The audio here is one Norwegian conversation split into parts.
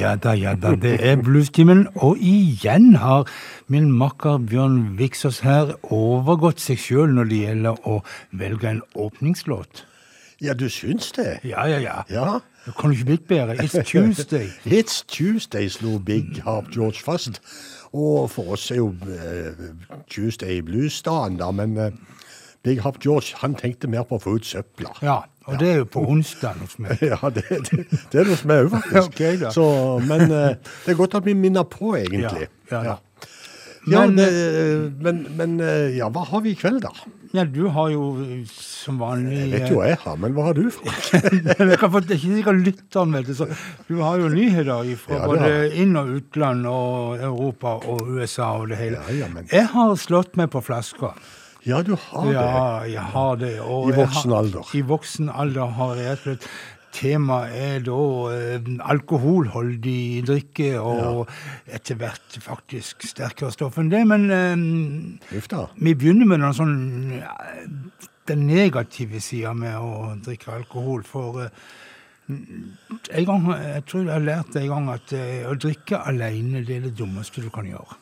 Ja da, ja da, det er Bluestimen. Og igjen har min makker Bjørn Viksås her overgått seg sjøl når det gjelder å velge en åpningslåt. Ja, du syns det? Ja, ja, ja. Ja. Det kan ikke blitt bedre. It's Tuesday. It's Tuesday slo Big Harp George fast. Og for oss er jo uh, Tuesday bluesdagen, da, men eh, Big Hop George han tenkte mer på å få ut søpla. Ja, og det er jo på onsdag hos meg. Ja, det, det, det er noe som er òg, faktisk. okay, da. Så, men uh, det er godt at vi minner på, egentlig. Ja, ja. Ja, Men- det, men, men eh, ja, hva har vi i kveld, da? Ja, du har jo eh, som vanlig Jeg vet jo hva jeg har, men hva har du få, det er ikke sikkert lytteren vet det, så du har jo nyheter fra Ja, både inn- og utland og Europa og USA og det hele. Ja, ja, men- Jeg har slått meg på flaska. Ja, du har det. Ja, jeg har det. og I voksen voksen har- alder. I voksen alder har jeg rett og slett Temaet er da eh, alkoholholdig drikke og etter hvert faktisk sterkere stoff enn det. Men eh, vi begynner med noen sånn ja, den negative sida med å drikke alkohol. For eh, en gang, jeg tror jeg har lært en gang at eh, å drikke alene det er det dummeste du kan gjøre.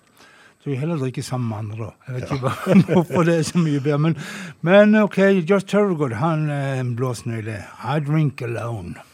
Så vi heller drikke sammen med andre, da. Jeg vet ikke hvorfor det er så mye bedre. Men, men OK, Josh Turgood, han eh, blåser nå. I drink alone.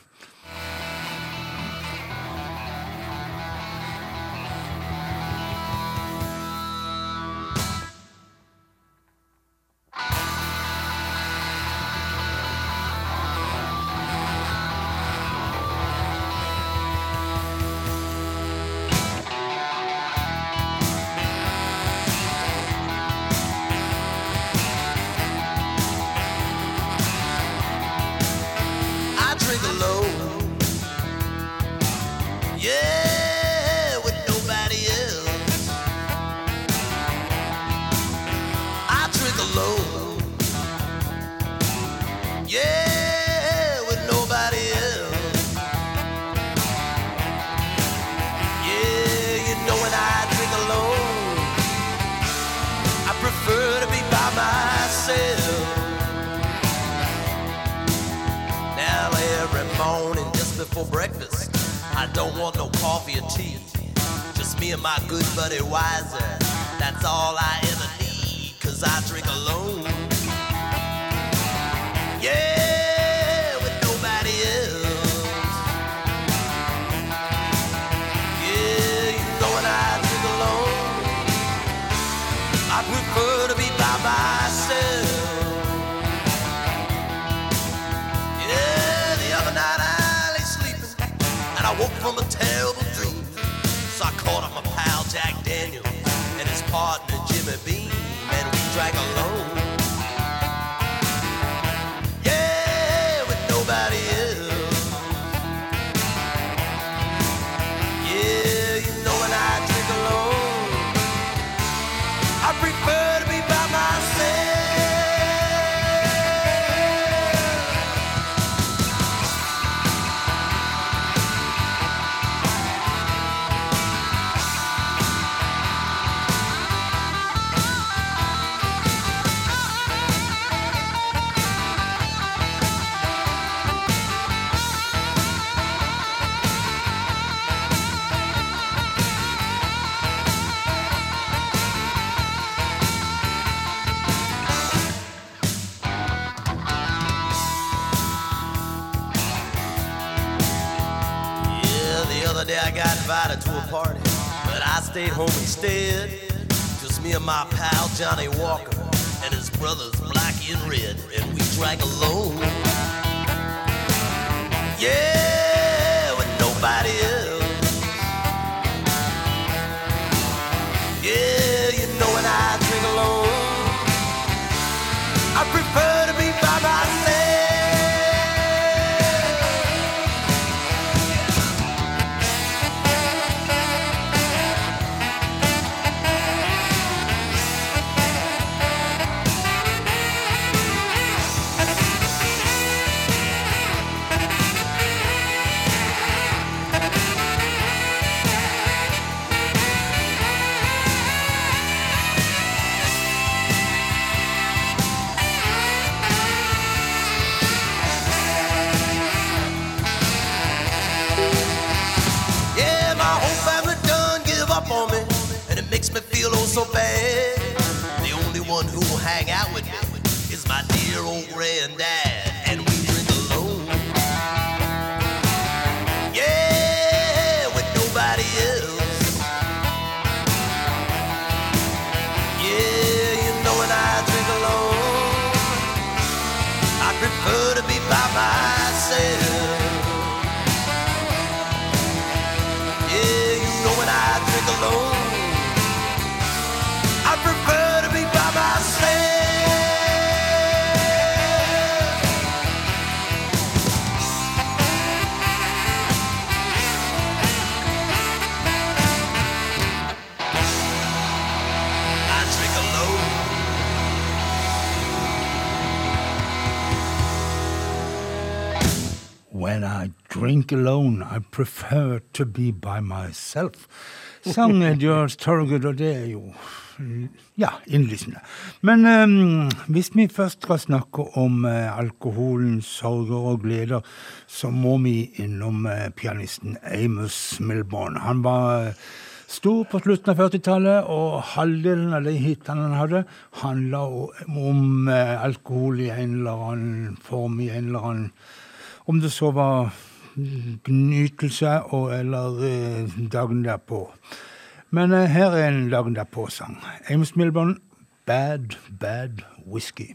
and we drag alone. my pal Johnny Walker and his brothers Black and Red, and we drank alone. Yeah. I prefer to be by myself. Sangen gjør Torgud, og det er jo ja, innlysende. Men um, hvis vi først skal snakke om eh, uh, alkoholens sorger og gleder, så må vi innom uh, pianisten Amos Milborn. Han var uh, stor på slutten av 40-tallet, og halvdelen av de hitene han hadde, handla om alkohol i en eller annen form, i en eller annen Om det så var gnytelse og eller eh, dagen derpå. Men eh, her er en dagen derpå-sang. Amos Milborn, 'Bad Bad Whisky'.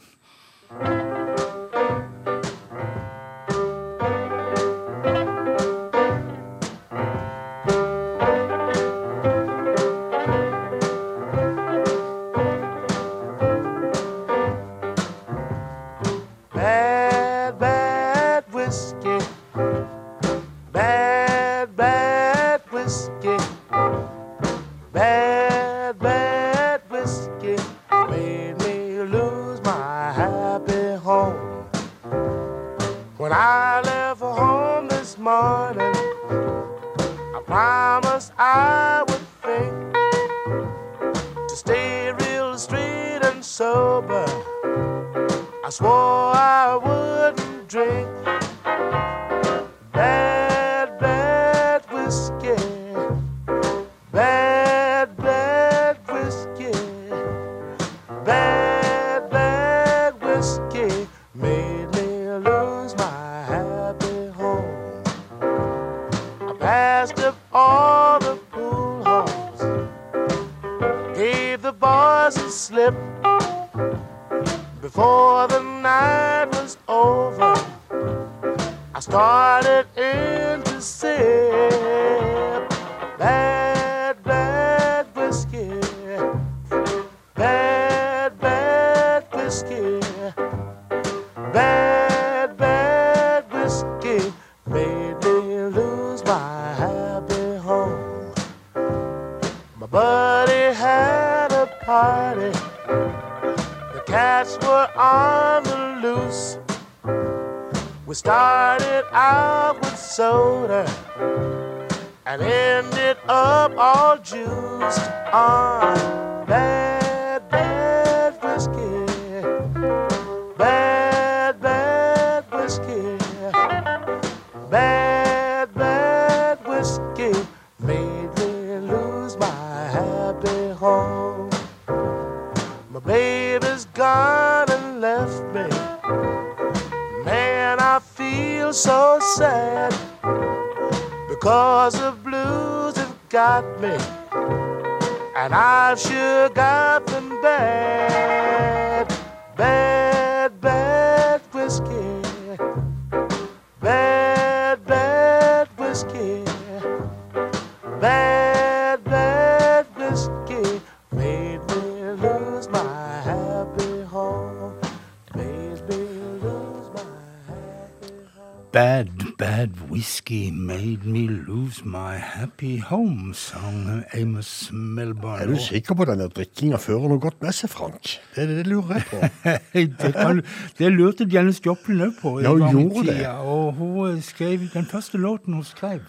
Sang Amos Melbourne. Er du sikker på denne drikkinga fører noe godt med seg, Frank? Det, det lurer jeg på. det, kan, det lurte Janis Joplin òg på. Ja, hun gjorde det. Og hun skrev, den første låten hun skrev,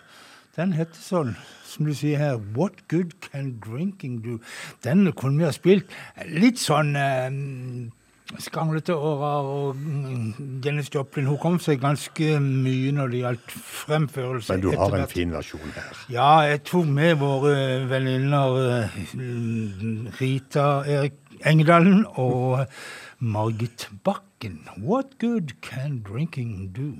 den heter sånn, som du sier her, What Good Can Drinking Do? Den kunne vi ha spilt litt sånn eh, skranglete åra, og Dennis Janis Joplin hun kom seg ganske mye når det gjaldt fremførelse. Men du har en fin versjon her. Ja, jeg tok med våre venninner eh, Rita Erik Engedalen og Margit Bakken. What good can drinking do?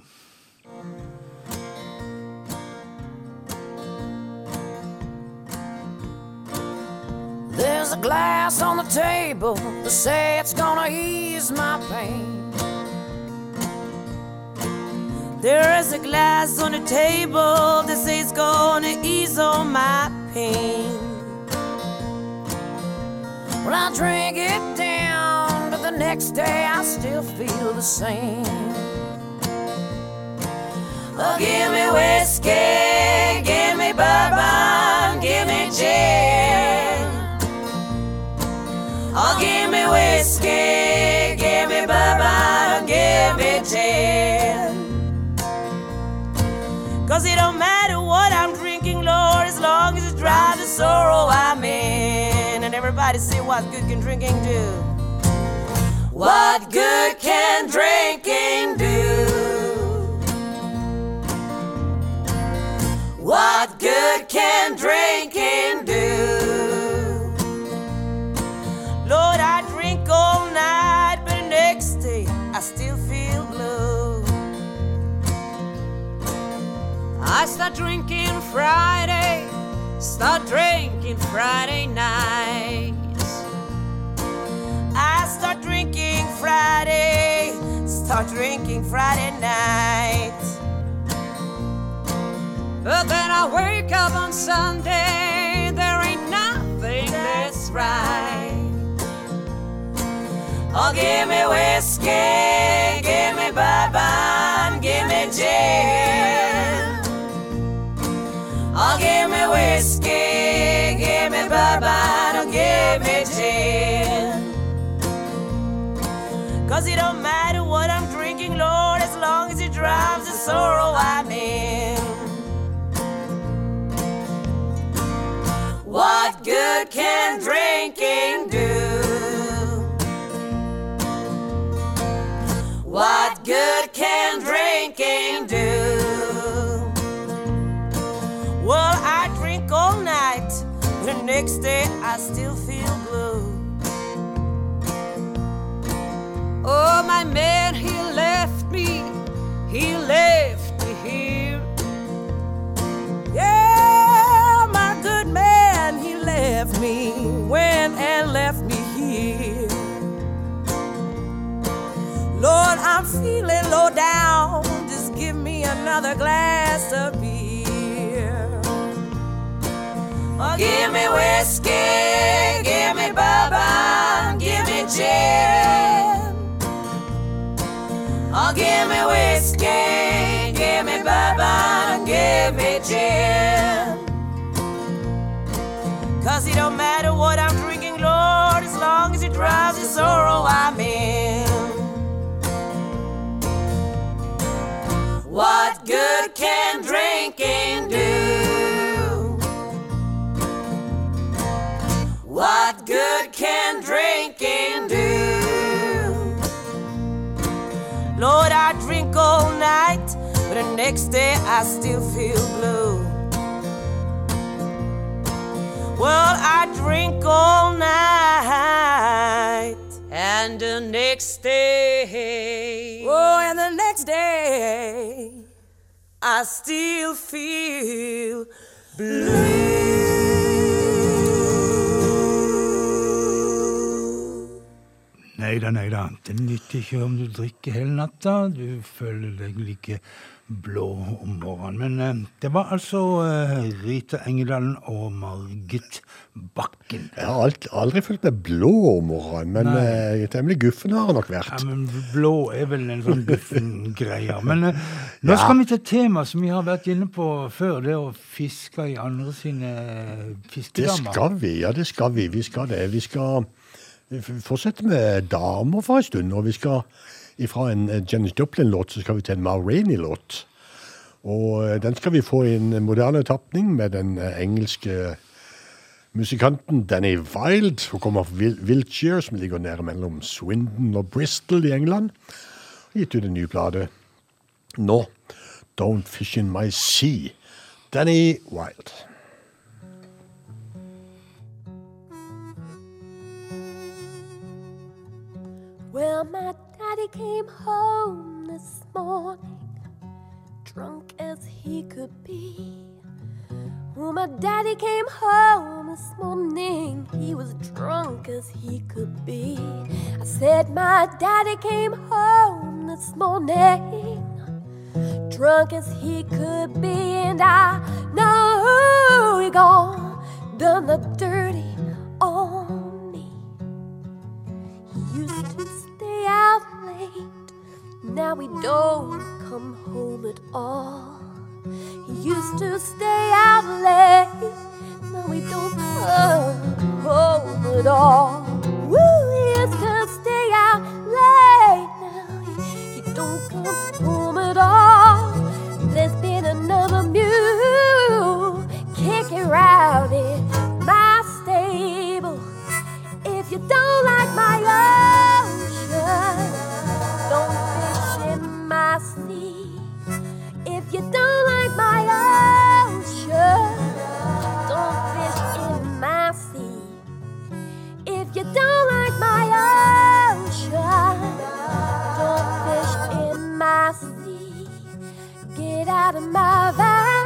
There's a glass on the table to say it's gonna ease my pain. There is a glass on the table that says it's gonna ease all my pain. Well, I drink it down, but the next day I still feel the same. Oh, give me whiskey, give me bourbon, Cause it don't matter what I'm drinking, Lord, as long as it drives the sorrow I'm in. And everybody say, what good can drinking do? What good can drinking do? What good can drinking do? I start drinking Friday, start drinking Friday nights. I start drinking Friday, start drinking Friday night. But then I wake up on Sunday, there ain't nothing that's right. Oh, give me whiskey, give me bourbon, whiskey, give me bourbon, oh, give me gin. Cause it don't matter what I'm drinking, Lord, as long as it drives the sorrow I'm in. What good can drinking do? What good can drinking do? Well, I all night. The next day I still feel blue. Oh, my man, he left me. He left me here. Yeah, my good man, he left me. Went and left me here. Lord, I'm feeling low down. Just give me another glass of beer. Oh, give me whiskey, give me bourbon, give me gin. Oh, give me whiskey, give me bourbon, give me gin. Cause it don't matter what I'm drinking, Lord, as long as it drives the sorrow I'm in. What good can drinking do? What good can drinking do? Lord, I drink all night, but the next day I still feel blue. Well, I drink all night, and the next day, oh, and the next day, I still feel blue. Nei da, nei da. Det nytter ikke om du drikker hele natta. Du føler deg like blå om morgenen. Men eh, det var altså eh, Rita Engedalen og Margit Bakken. Jeg har alt, aldri følt meg blå om morgenen, men Nei. eh, temmelig guffen har jeg nok vært. Ja, men blå er vel en sånn guffen greie. Men nå Ja. skal vi til et tema som vi har vært inne på før. Det å fiske i andre sine Det skal vi, ja det skal vi. Vi skal det. Vi skal fortsette med damer for en stund, og vi skal fra en Janis Duplin-låt så skal vi til en Ma Rainey-låt. Og eh, den skal vi få i en moderne tapning med den eh, engelske musikanten Danny Wilde. Hun kommer fra Wiltshire, som ligger nede mellom Swindon og Bristol i England. Og gitt ut en ny plate nå. Don't Fish In My Sea. Danny Wilde. Well, my daddy came home this morning, drunk as he could be. Well, my daddy came home this morning, he was drunk as he could be. I said, My daddy came home this morning, drunk as he could be, and I know he gone done the dirty on me. He used to out late. Now he don't come home at all. He used to stay out late. Now he don't come home at all. Woo, he used to stay out late. Now he, he don't come home at all. There's been another mule kicking around in my stable. If you don't like my ocean, If you don't like my ocean, don't fish in my sea. If you don't like my ocean, don't fish in my sea. Get out of my valley,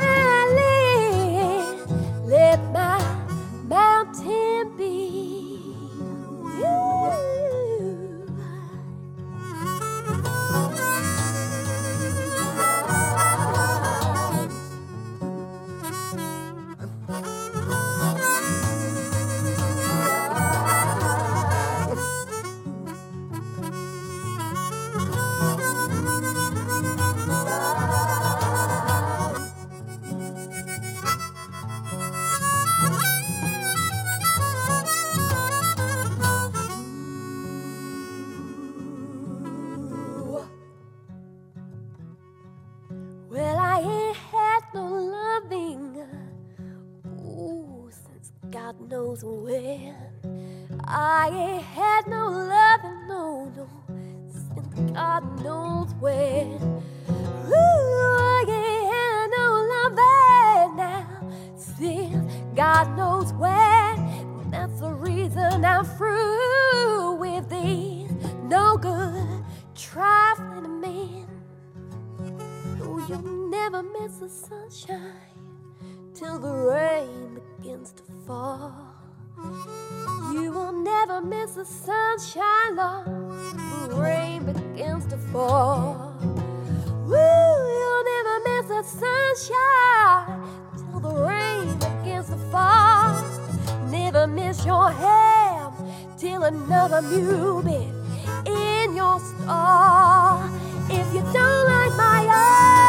knows when. I ain't had no loving, no, no, since God knows when. Ooh, I ain't had no loving now, since God knows when. That's the reason I'm through with these no good trifling men. Oh, you'll never miss the sunshine till the rain begins to fall. You will never miss the sunshine, Lord. The rain begins to fall. Woo, you'll never miss the sunshine till the rain begins to fall. Never miss your hand till another bit in your stall. If you don't like my ocean,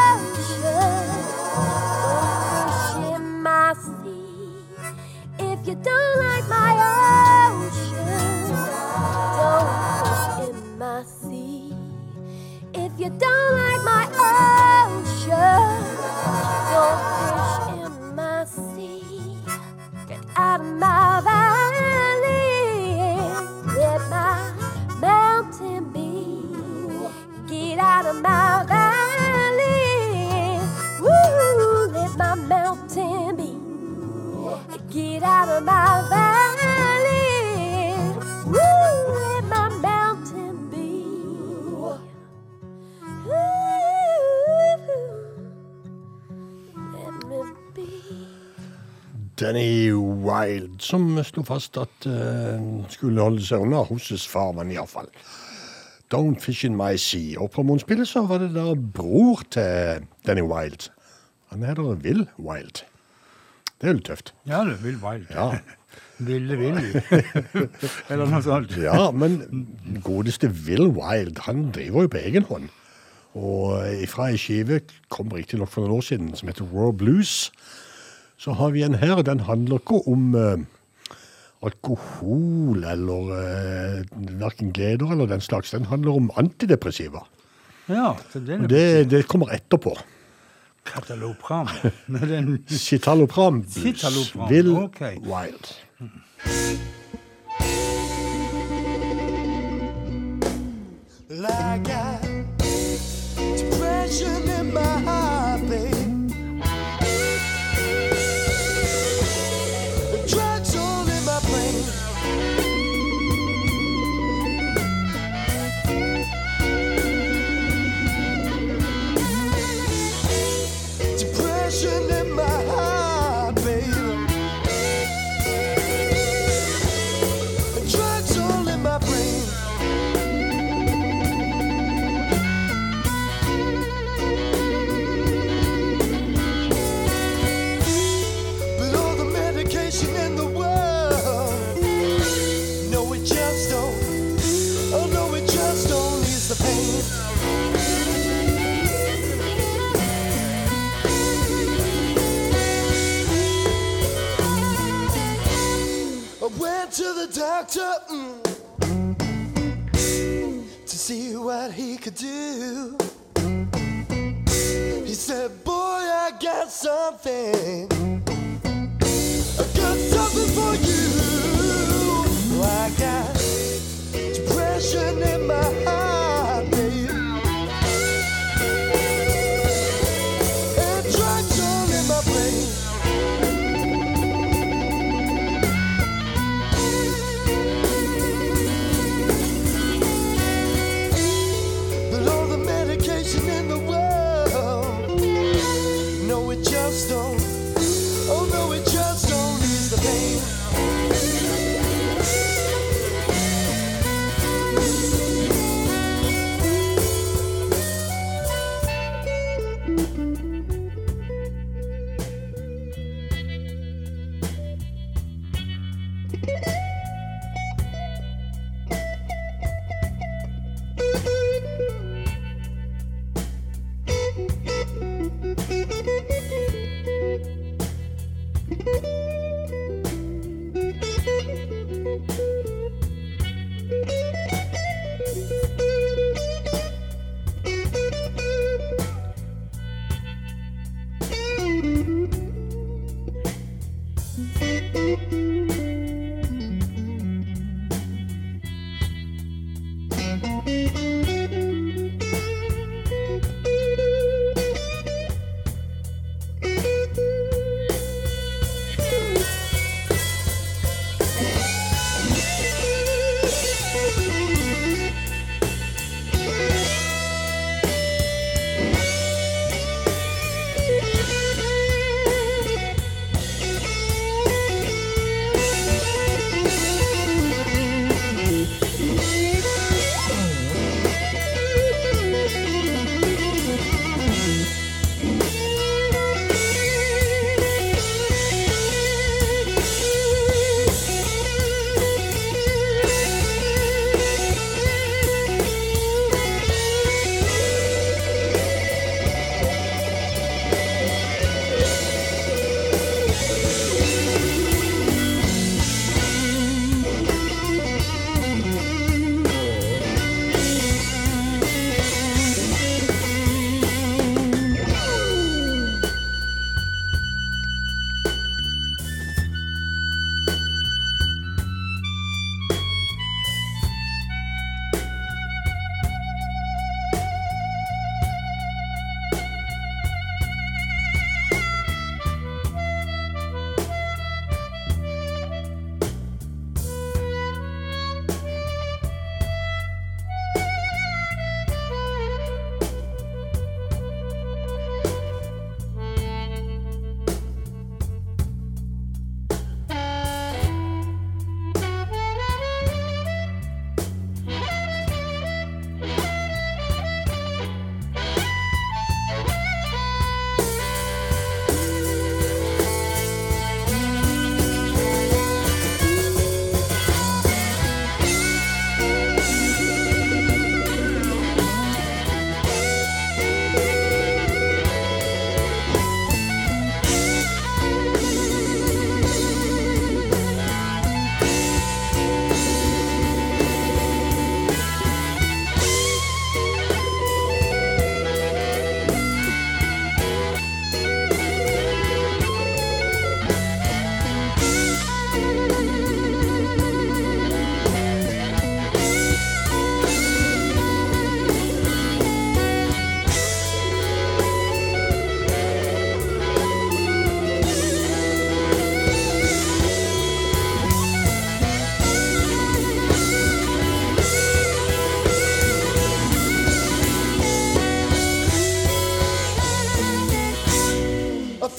If you don't like my ocean, don't fish in my sea. If you don't like my ocean, don't fish in my sea. Get out of my valley, my. Danny Wild, som slo fast at uh, skulle holde seg unna hos farmen iallfall. Don't fish in my sea. Og på munnspillet så var det da bror til Danny Wild. Han heter Will Wild. Det er jo litt tøft. Ja, det Vill Wild. Ja. Ville Willy. Eller noe sånt. Ja, men godeste Will Wild, han driver jo på egen hånd. Og ifra ei skive kom riktignok for noen år siden, som heter Raw Blues, så har vi en her, og den handler ikke om uh, alkohol eller uh, verken gleder eller den slags. Den handler om antidepressiva. Ja, det, er det, det kommer etterpå. Catalopram. Citalopram. Citalopram. Will okay. Wild. Like I, depression in my heart. To the doctor mm, to see what he could do. He said, Boy, I got something. I got something for you. I got depression in my heart, milestone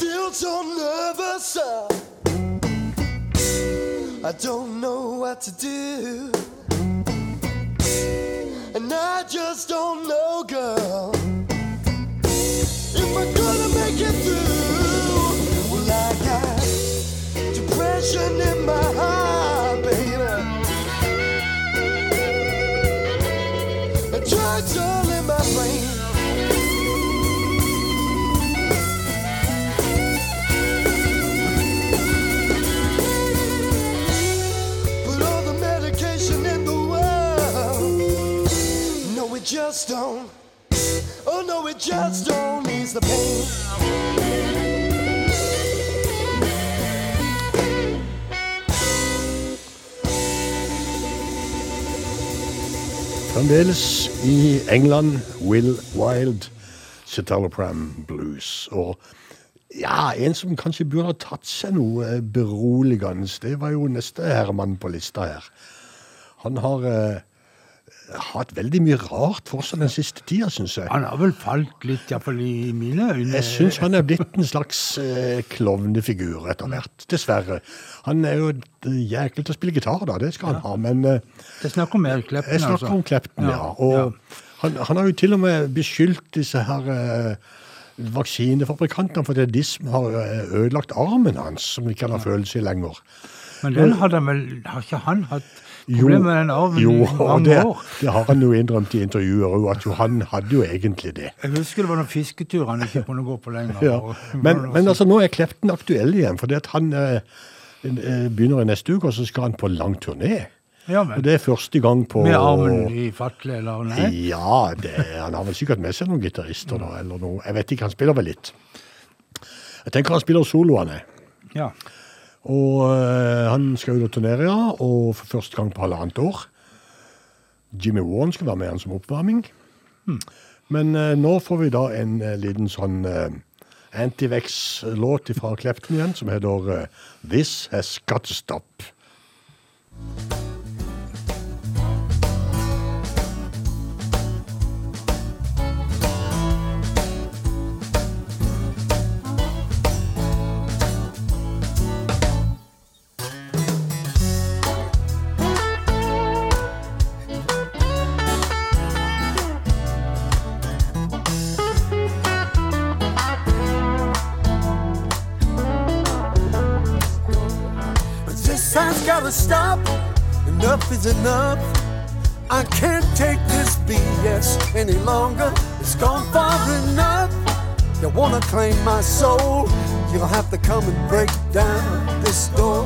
Feel so nervous. uh, I don't know what to do. And I just don't know, girl. If I'm gonna make it through, well, I got depression in my heart, just don't. Oh no, it just don't ease the pain. Fremdeles i England, Will Wild, Citalopram Blues. Og ja, en som kanskje burde ha tatt seg noe eh, beroligende, det var jo neste herremann på lista her. Han har eh, hatt veldig mye rart for seg den siste tida, syns jeg. Han har vel falt litt, iallfall i mine øyne. Jeg syns han er blitt en slags eh, klovnefigur etter hvert, dessverre. Han er jo jæklig til å spille gitar, da, det skal han ha, men eh, Det snakker snakk om Erik altså. Jeg snakker om Klepten, ja. Og Han, han har jo til og med beskyldt disse her eh, vaksinefabrikantene for det er de som har eh, ødelagt armen hans, som ikke han har følelse i lenger. Men den hadde han vel Har ikke han hatt problemer med den arven jo, og mange det, år? det har han jo innrømt i intervjuer òg, at jo, han hadde jo egentlig det. Jeg husker det var noen fisketurer han ikke kunne gå på lenger. Ja. Men, men altså, nå er Klepten aktuell igjen, for han eh, eh, begynner i neste uke, og så skal han på lang turné. Ja, men Og det er første gang på Med armen i fatle, eller nei? Ja, det, han har vel sikkert med seg noen gitarister, da, eller noe. Jeg vet ikke, han spiller vel litt. Jeg tenker han spiller soloene. er. Ja. Og eh, han skal ut og turnere, ja, og for første gang på halvannet år. Jimmy Warren skal være med han som oppvarming. Men eh, nå får vi da en eh, liten sånn uh, Antivex-låt fra Klepten igjen, som heter eh, This Has Got To Stop. Gotta stop. Enough is enough. I can't take this BS any longer. It's gone far enough. You wanna claim my soul? You'll have to come and break down this door.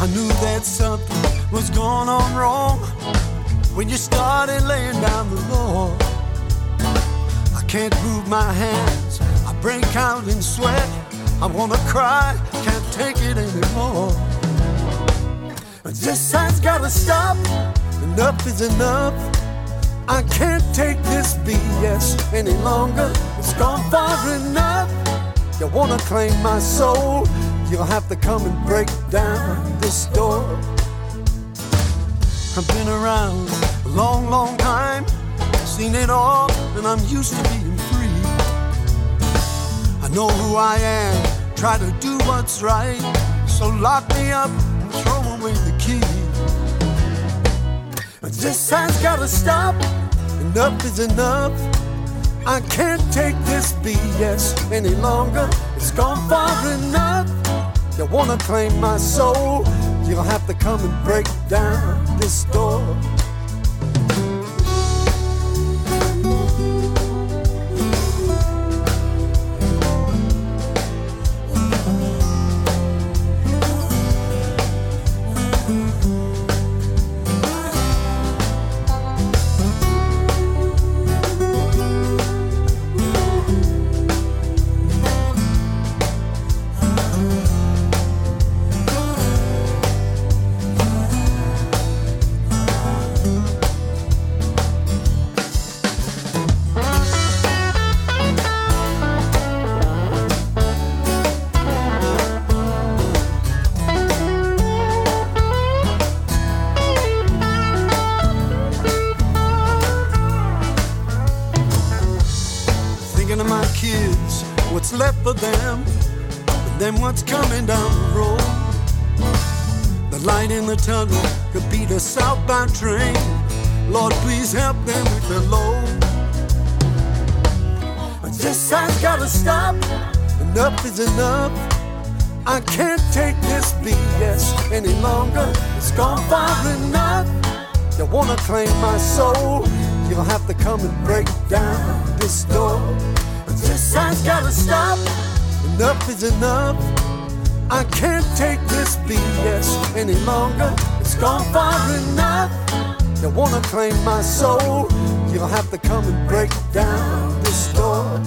I knew that something was going on wrong when you started laying down the law. I can't move my hands. I break out in sweat. I wanna cry. Can't take it anymore. This has gotta stop. Enough is enough. I can't take this BS any longer. It's gone far enough. You wanna claim my soul? You'll have to come and break down this door. I've been around a long, long time, seen it all, and I'm used to being free. I know who I am, try to do what's right, so lock me up and throw away the key. This has gotta stop, enough is enough. I can't take this BS any longer, it's gone far enough. You wanna claim my soul? You'll have to come and break down this door. Is enough. I can't take this BS any longer. It's gone far enough. You wanna claim my soul? You'll have to come and break down this door. But This has gotta stop. Enough is enough. I can't take this BS any longer. It's gone far enough. You wanna claim my soul? You'll have to come and break down this door.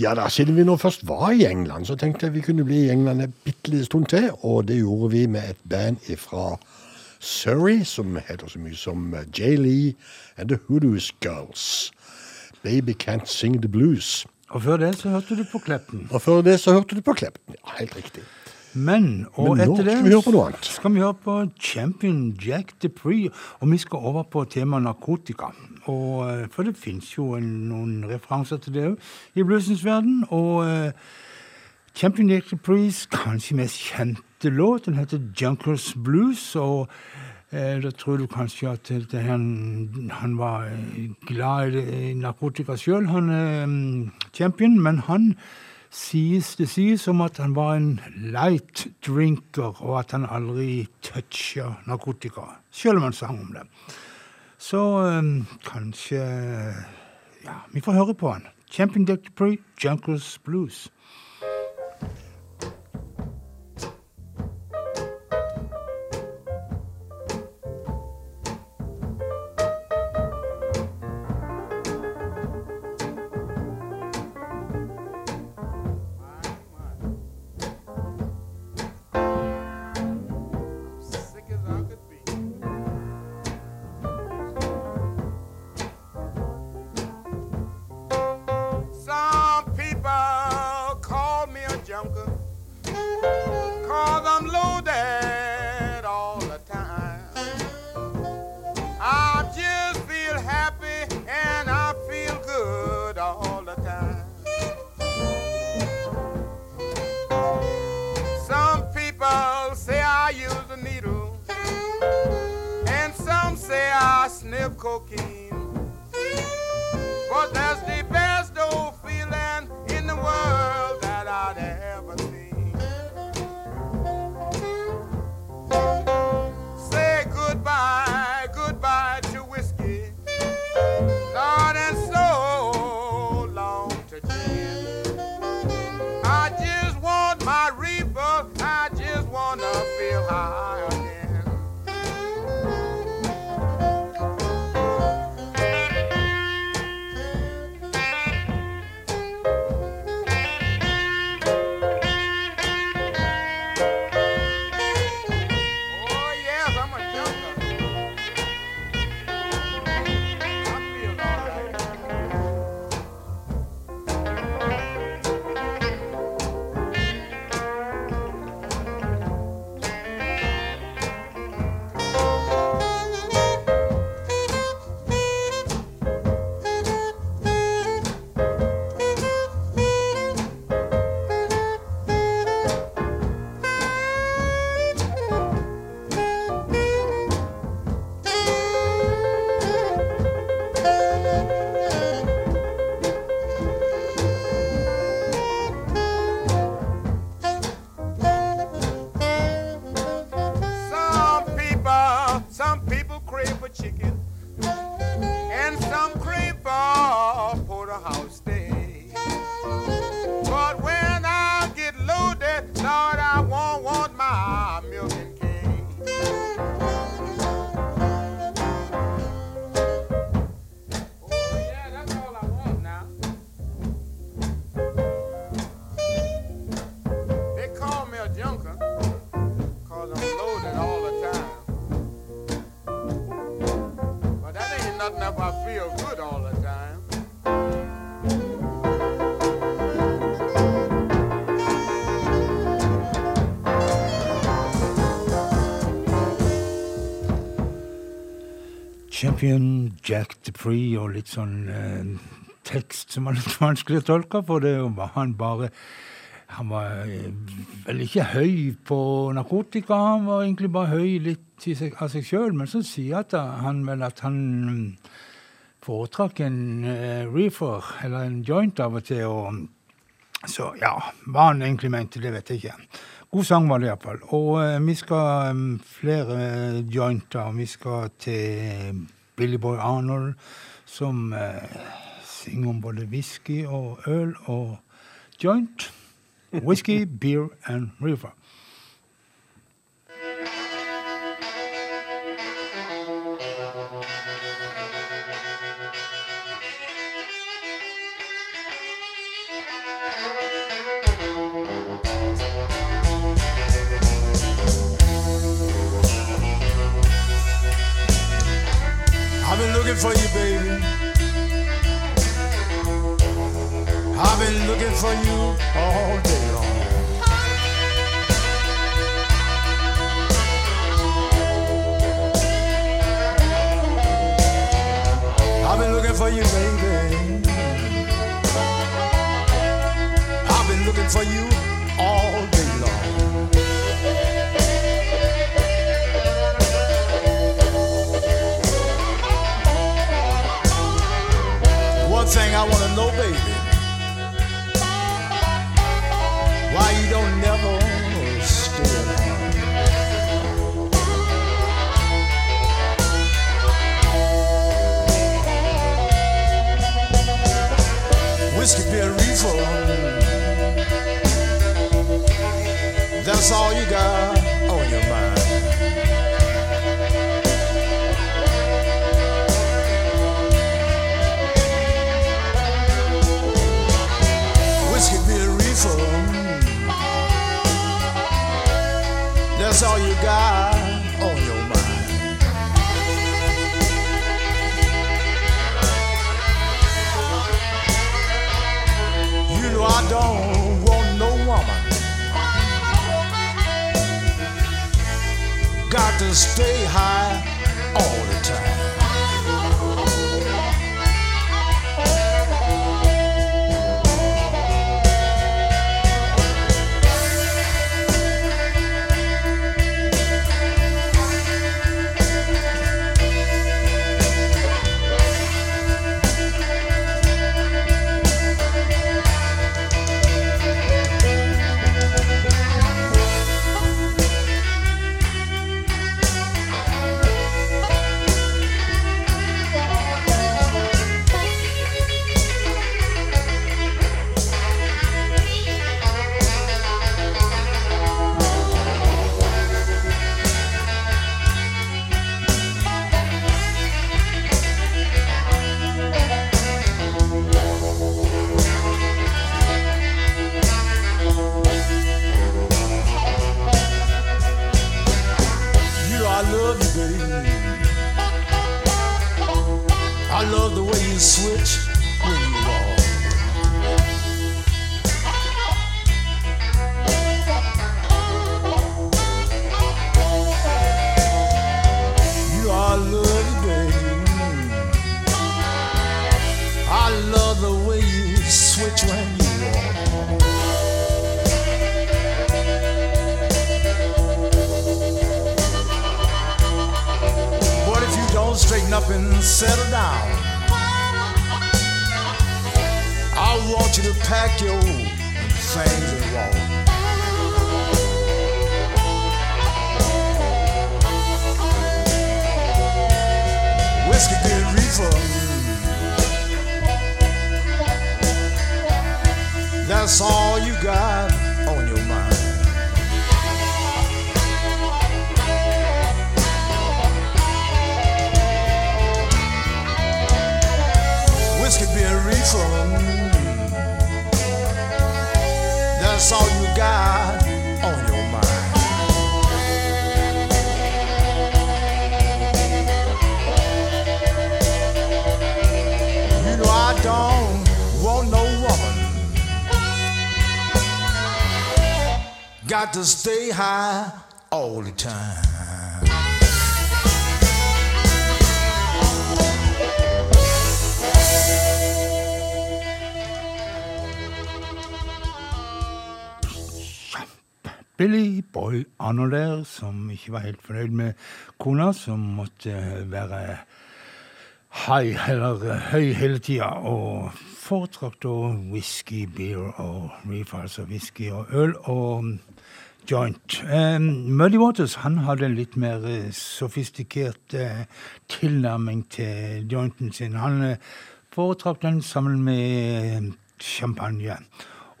Ja da, siden vi nå først var i England, så tenkte jeg vi kunne bli i England en bitte liten stund til. Og det gjorde vi med et band fra Surrey som heter så mye som J. Lee and The Hoodoos Girls. Baby Can't Sing The Blues. Og før det så hørte du på Kleppen. Og før det så hørte du på Kleppen. Ja, helt riktig. Men, og Men etter det skal vi høre på noe annet. skal vi høre på Champion Jack Dupree, og vi skal over på temaet narkotika. Og, eh, for det fins jo en, noen referanser til det òg i bluesens verden. Og uh, Champion Jack Priest, kanskje mest kjente låt, den heter Junkers Blues. og eh, da tror du kanskje at han, han var glad i, narkotika sjøl, han Champion, men han sies, det sies om at han var en light drinker, og at han aldri toucha narkotika, sjøl om han sang om det. Så um, kanskje Ja, vi får høre på han. Champion Dick Dupree, Junkers Blues. Champion Jack Dupree og litt sånn eh, tekst som var litt vanskelig å tolke, for det var han bare Han var eh, vel ikke høy på narkotika, han var egentlig bare høy litt seg, av seg sjøl, men så sier at han vel at han mm, foretrakk en eh, reefer, eller en joint av og til, og så ja, hva han egentlig mente, det vet jeg ikke. God sang var det iallfall. Og eh, vi skal um, flere jointer. Vi skal til Billy Boy Arnold, som eh, synger om både whisky og øl og joint. Whisky, beer and river. Looking for you, baby. I've been looking for you all day long. I've been looking for you, baby. I've been looking for you all day thing I wanna know, baby, why you don't never stay at home? Whiskey, beer, reefer. That's all you got to stay high all the time. To stay high all the time. Billy Boy Arnold der, som ikke var helt fornøyd med kona, som måtte være high, eller høy hele tida, og foretrakk da whisky, beer og reefer, og whisky og øl og joint. Um, Muddy Waters han hadde en litt mer uh, sofistikert uh, tilnærming til jointen sin. Han uh, foretrakk den sammen med champagne.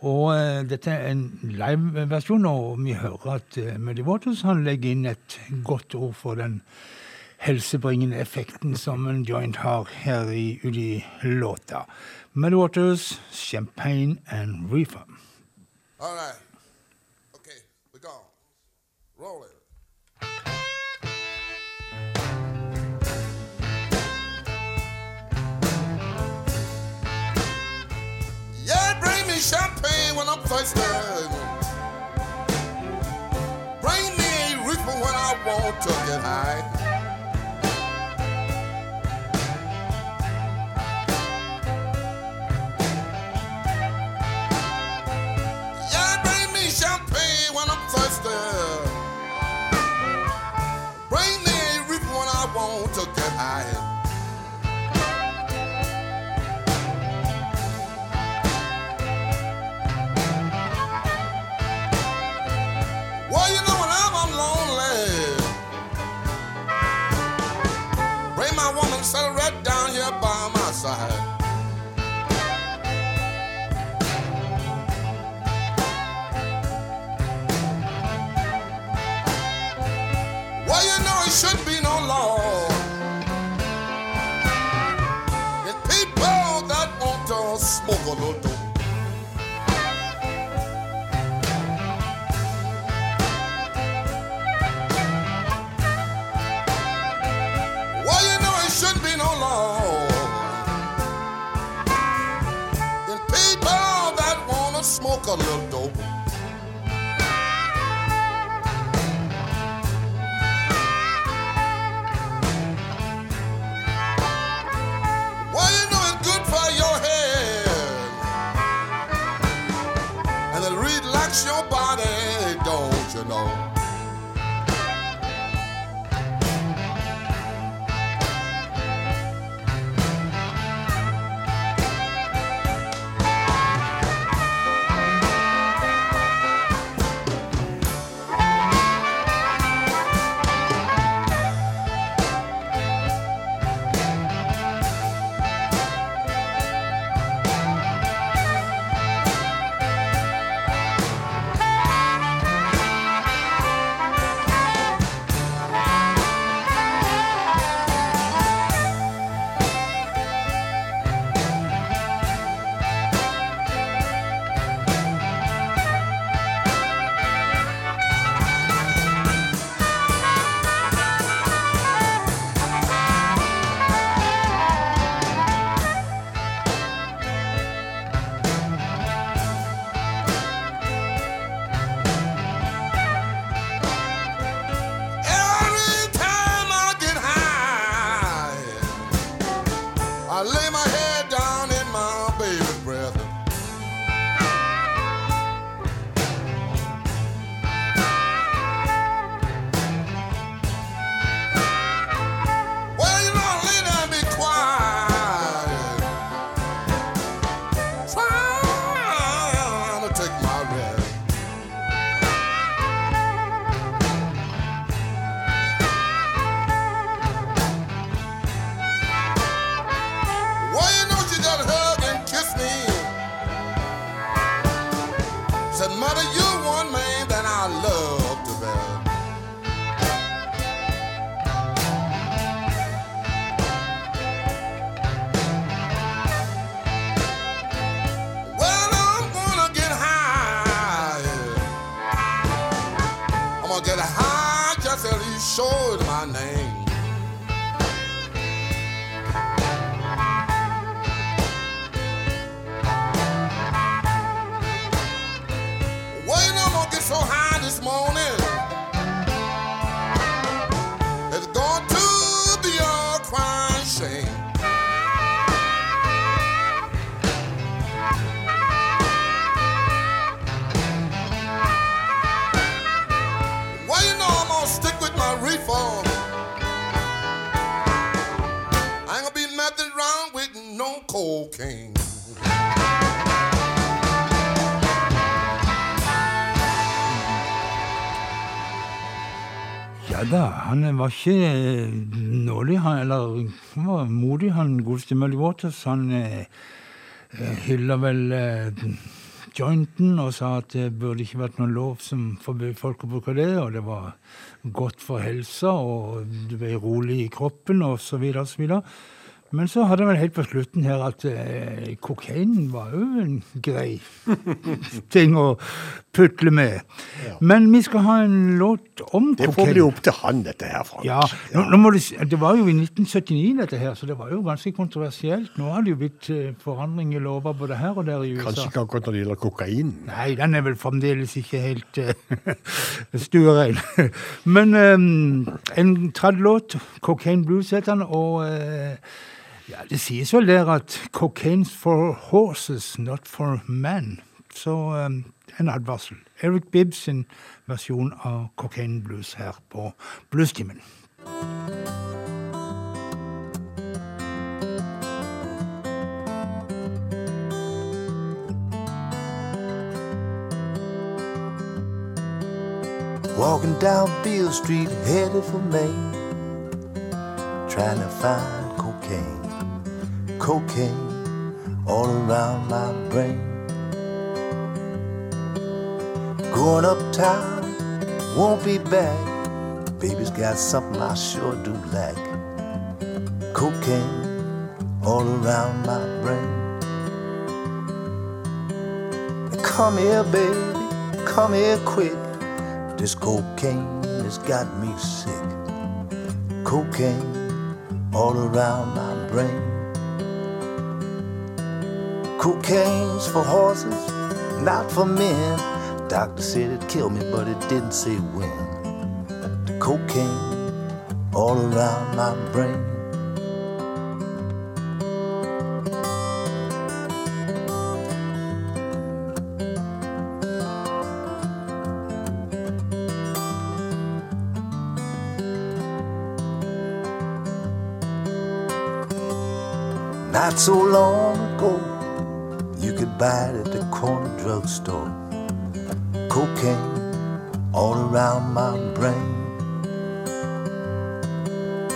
Og dette er en live-versjon, og vi hører at Muddy Waters han legger inn et godt ord for den helsebringende effekten som en joint har her i, i låta. Muddy Waters, champagne and reefer. All right. Roll it. Yeah, bring me champagne when I'm thirsty. Bring me a reefer when I want to get high. Saha. sword. Han var ikke nådig, han, eller han var modig, han godeste Muddy Waters. Han eh, eh, hylla vel eh, jointen og sa at det burde ikke vært noen lov som forbød folk å bruke det, og det var godt for helsa, og du ble rolig i kroppen, og så videre og så videre. Men så hadde vi helt på slutten her at eh, kokain var jo en grei ting å putle med. Men vi skal ha en låt om Det kokain. får bli opp til han, dette her, Frank. Ja, nå, nå må du, Det var jo i 1979, dette her, så det var jo ganske kontroversielt. Nå har det jo blitt eh, forandring i lover både her og der i USA. Kanskje ikke akkurat når det gjelder kokain. Nei, den er vel fremdeles ikke helt uh, stuerein. Men um, en tredje låt, 'Cocaine Blues', heter den, og eh, ja, det sies vel der at 'cocaine's for horses, not for men'. Så um, en advarsel. Eric Bibbs sin versjon av 'Cocaine Blues' her på Bluestimen. Walking down Beale Street, headed for Maine. Trying to find cocaine. Cocaine all around my brain. Going uptown, won't be back. Baby's got something I sure do like. Cocaine all around my brain. Come here, baby, come here quick. This cocaine has got me sick. Cocaine all around my brain. Cocaine's for horses, not for men. Doctor said it'd kill me, but it didn't say when. The cocaine all around my brain. Not so long it at the corner drugstore. Cocaine all around my brain.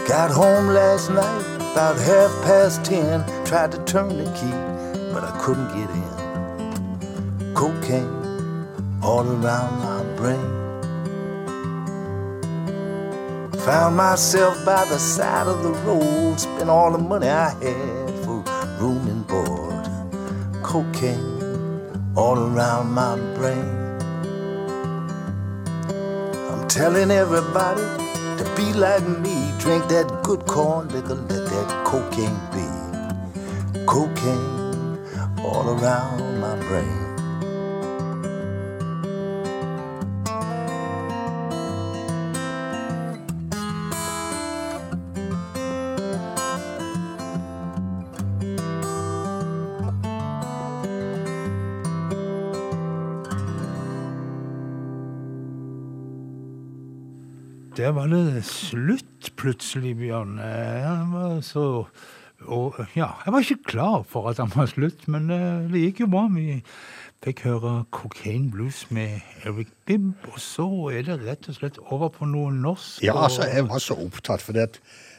Got home last night about half past ten. Tried to turn the key, but I couldn't get in. Cocaine all around my brain. Found myself by the side of the road, spent all the money I had Cocaine all around my brain. I'm telling everybody to be like me, drink that good corn liquor, let that cocaine be. Cocaine all around my brain. Der var det slutt plutselig, Bjørn. Han var så og, ja, Jeg var ikke klar for at han var slutt, men eh, det gikk jo bra. Vi fikk høre Cocaine Blues med Eric Bibb, og så er det rett og slett over på noe norsk. Ja, altså, jeg var så opptatt, for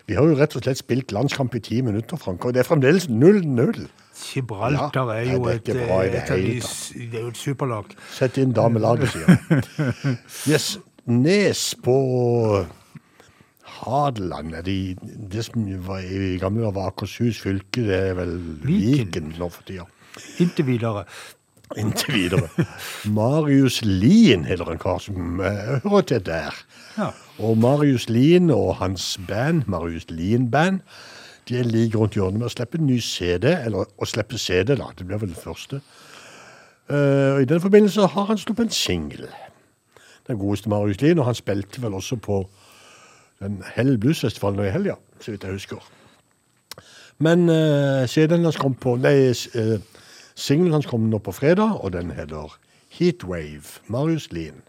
vi har jo rett og slett spilt landskamp i ti minutter, Frank, og det er fremdeles 0-0. Gibraltar er jo er et, et er jo et superlag. Sett inn damelaget, sier jeg. Yes, Nes på Hadeland, er de, det som var i gamle var Akershus fylke, det er vel Viken. Nå for tida. Inntil videre. Inntil videre. Marius Lien heter en kar som eh, hører til der. Ja. Og Marius Lien og hans band, Marius Lien Band, de er like rundt hjørnet med å slippe en ny CD, eller å slippe CD, da. Det blir vel den første. Uh, og I den forbindelse har han sluppet en singel. Den godeste Marius Lien, og han spilte vel også på den Hell Bluesfestivalen i helga, så vidt jeg husker. Men uh, CD-en hans kom på Nei, eh, singelen hans kom nå på fredag, og den heter Heatwave. Marius Lien.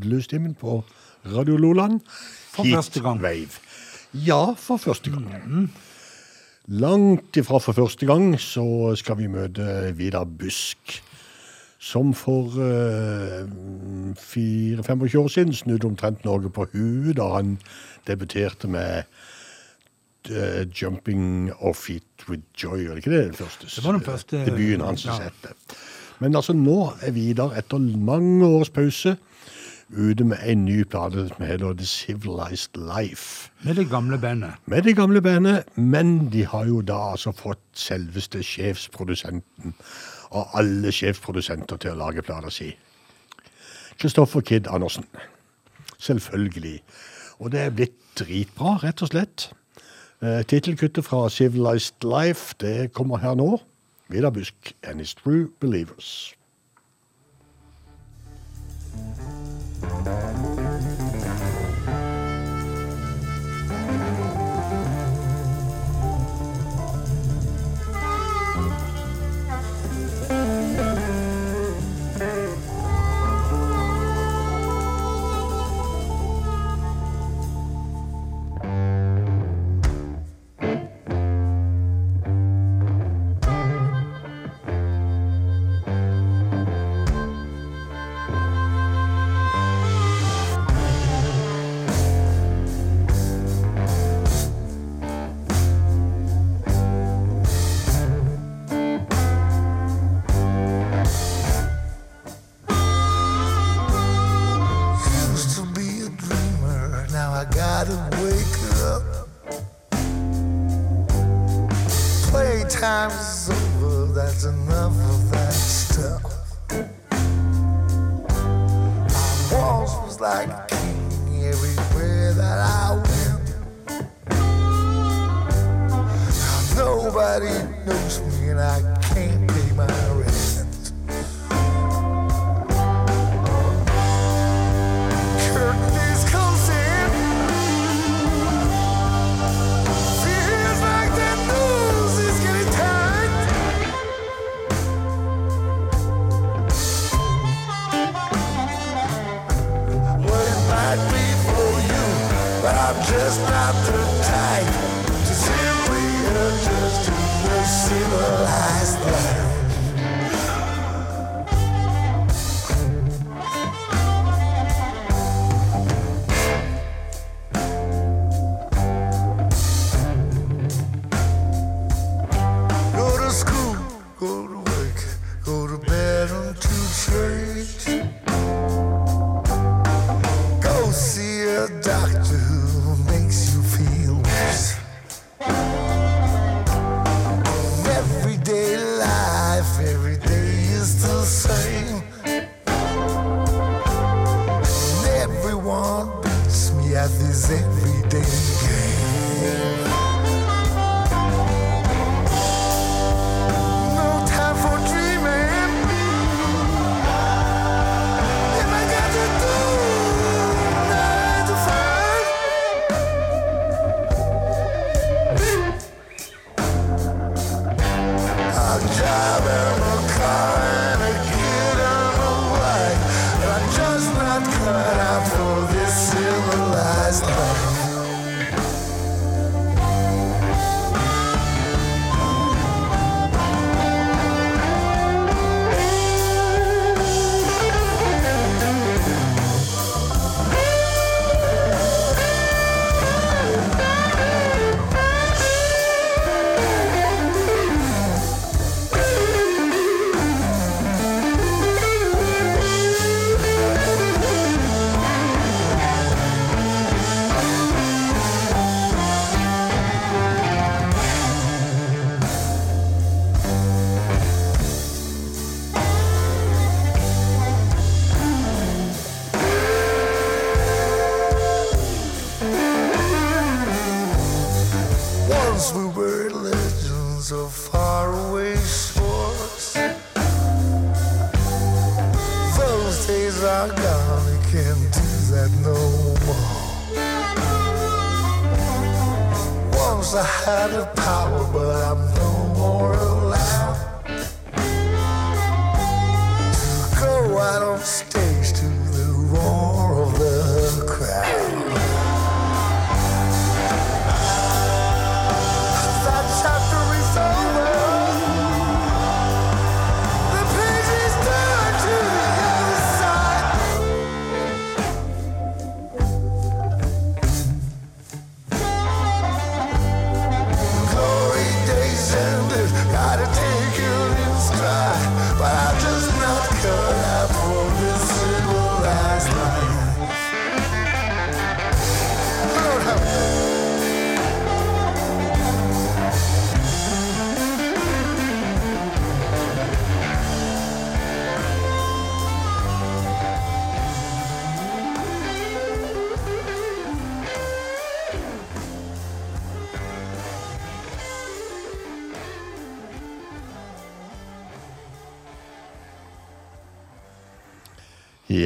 Lydløstimen på Radio Loland. For første gang. Wave. Ja, for første gang. Mm. Langt ifra for første gang så skal vi møte Vidar Busk. Som for eh, uh, 4-25 år siden snudde omtrent Norge på huet da han debuterte med uh, 'Jumping Off It With Joy'. Var det ikke det den første, det var den første debuten hans? Ja. Men altså nå er Vidar, etter mange års pause, ute med en ny plate som heter The Civilized Life. Med det gamle bandet? Med det gamle bandet, men de har jo da altså fått selveste sjefsprodusenten og alle sjefsprodusenter til å lage plata si. Kristoffer Kidd Andersen. Selvfølgelig. Og det er blitt dritbra, rett og slett. Eh, Tittelkuttet fra Civilized Life det kommer her nå. Vidar Busk, And his True Believers. Bye. my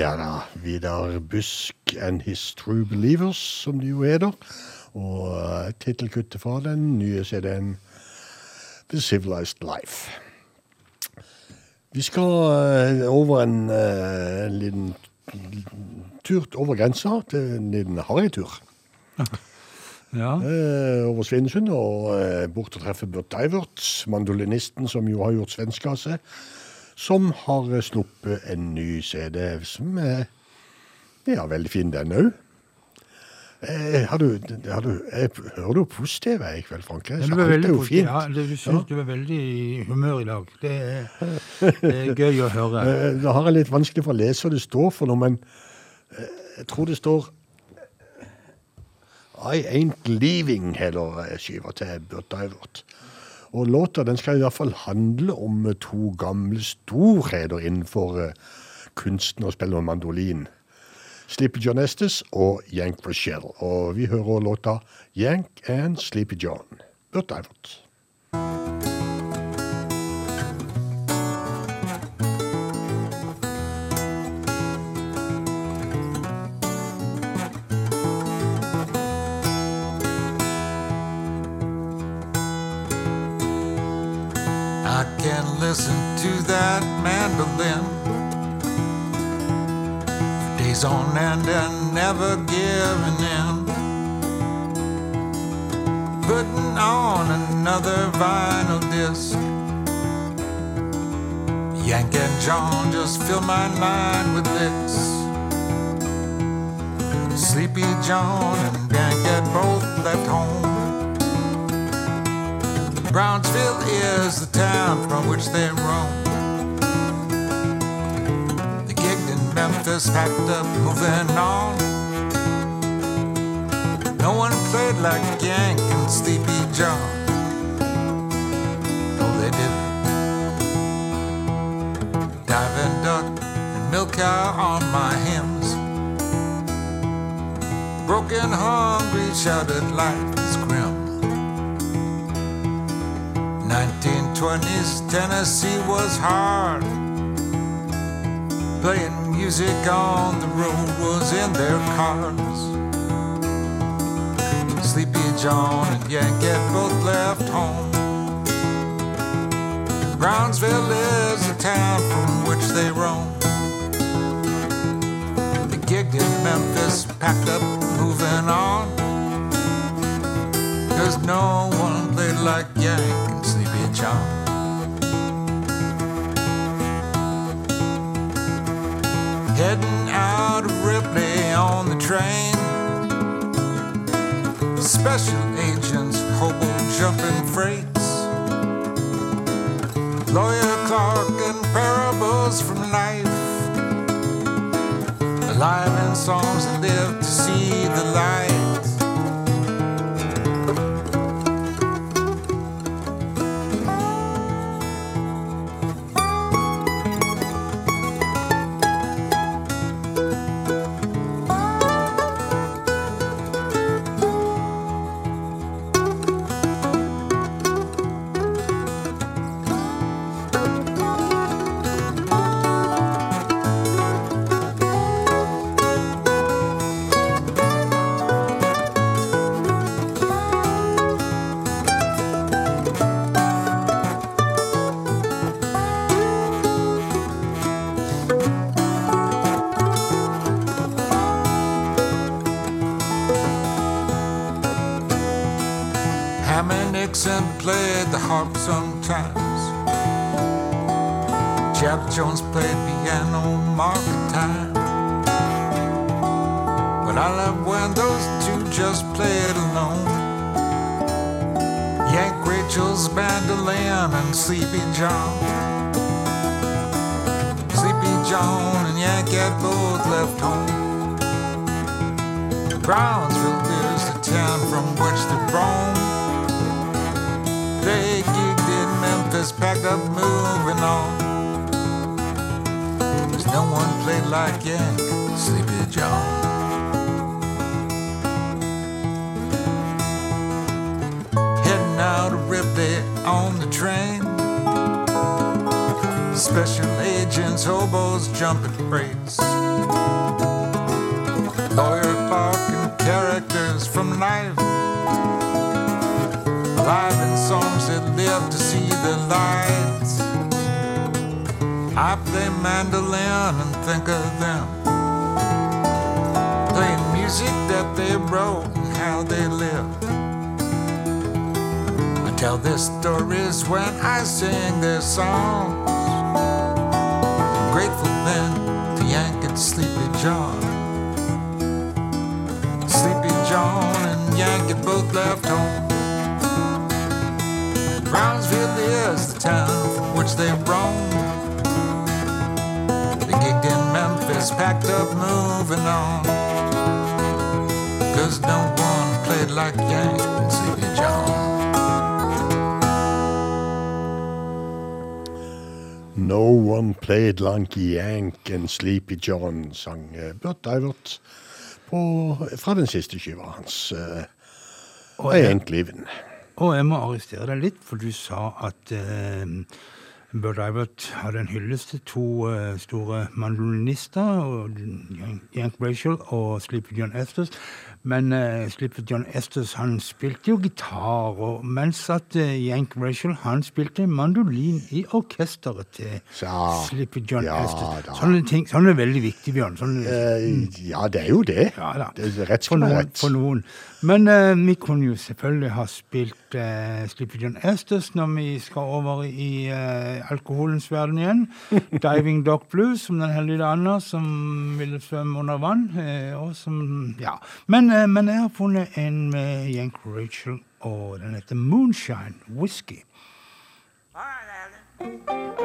Ja da. Vidar Busk and His True Believers, som det jo heter. Og uh, tittelkuttet fra den nye CD-en The Civilized Life. Vi skal eh, over en, eh, en liten tur over grensa til en liten harrytur. Ja. Eh, over Svinesund og eh, bort og treffe Burt Divert, mandolinisten som jo har gjort svenska av seg, som har eh, sluppet en ny CD som er ja, veldig fin, den òg. Eh, har du, har du, jeg hører du positiv i kveld, Frank? Jeg, du er jo fint. Ja, du, synes du er veldig i humør i dag. Det er, det er gøy å høre. Det har jeg litt vanskelig for å lese hva det står for noe, men eh, jeg tror det står I Ain't Leaving, eh, skiva til Burt Divert. Og låta den skal i hvert fall handle om eh, to gamle storheter innenfor eh, kunsten å spille mandolin. Sleepy John Estes og Yank Rochelle. Og vi hører låta Yank and Sleepy John. Burt Divert. Listen to that mandolin for days on end and never giving in. Putting on another vinyl disc. Yank and John just fill my mind with this. Sleepy John and Yank had both left home. Brownsville is the town from which they roam. They gigged in Memphis, packed up, moving on. No one played like Yank and Sleepy John. No, they didn't. Diving duck and milk cow on my hymns. Broken, hungry, shouted life 1920s Tennessee was hard. Playing music on the road was in their cars. Sleepy John and Yank had both left home. Brownsville is the town from which they roam. They gigged in Memphis, packed up, moving on. Cause no one played like Yank John. Heading out of Ripley on the train. Special agents, hobo jumping freights. Lawyer Clark and parables from life. Alive in songs and live to see the light. Harp sometimes. Chap Jones played piano market time. But I love when those two just played alone. Yank Rachel's bandolin and Sleepy John. Sleepy John and Yank had both left home. Brownsville is the town from which they roam. Memphis, packed up, moving on. There's no one played like Yank, Sleepy John. Heading out of Ripley on the train. Special agents, hobos, jumping freights. Lawyer barking characters from life. The lights. I play mandolin and think of them. Playing music that they wrote and how they lived. I tell their stories when I sing their songs. I'm grateful then to Yank and Sleepy John. Sleepy John and Yank both left home. Town which they roam. They gigged in Memphis, packed up, moving on. Cause no one played like Yank and Sleepy John. No one played like Yank and Sleepy John, sang eh, Burt Divert på, fra den siste skiva hans. Uh, Og I jeg- Ain't Living. Og jeg må arrestere deg litt, for du sa at eh, Burt Ivert hadde en hyllest til to eh, store mandolinister, Yank- Rachel og Sleepy John Estes. Men eh, Sleepy John Estes han spilte jo gitar, og mens at eh, Yank Rachel han spilte mandolin i orkesteret til Sleepy John ja Estes. da. Sånne ting sånne er veldig viktige, Bjørn. Sånne, Eh, ja, det er jo det. Ja, det er rett noen, rett. for noen. Men eh, vi kunne jo selvfølgelig ha spilt uh, Sleepy John Estes når vi skal over i eh, alkoholens verden igjen. Diving Dog Blues, som den heldige Anna, som ville svømme under vann. eh, og som, ja. men, eh, men jeg har funnet en med Yank Rachel, og den heter Moonshine Whisky. All right, my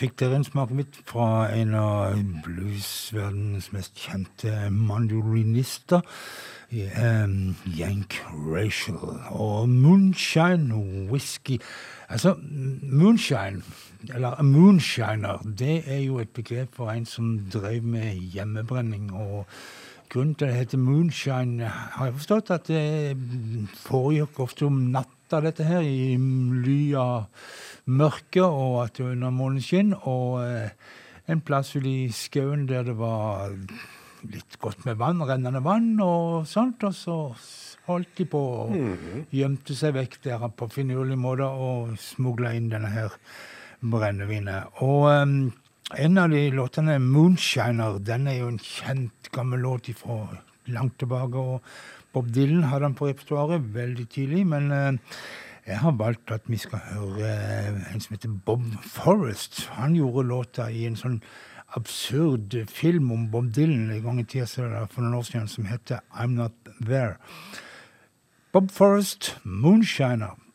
fikk dere en smakebit fra en av bluesverdenens mest kjente mandolinister. Um, Yank Rachel og Moonshine Whisky. Altså, moonshine, eller moonshiner, det er jo et begrep for en som drev med hjemmebrenning. og Grunnen til det heter moonshine, har jeg forstått at det foregikk ofte om natta, dette her, i ly av mørke, og at det var under måneskinn. Og eh, en plass ute i skauen der det var litt godt med vann, rennende vann og sånt. Og så holdt de på og Mhm. gjemte seg vekk der på finurlige måter og smugla inn denne her brennevinet. Og em, en av de låtene, 'Moonshiner', den er jo en kjent gammel låt fra langt tilbake. og Bob Dylan hadde den på repertoaret veldig tidlig, men eh, jeg har valgt at vi skal høre en som heter Bob Forrest. Han gjorde låta i en sånn absurd film om Bob Dylan en gang i tida for noen år siden som heter I'm Not There. Bob Forrest, 'Moonshiner'.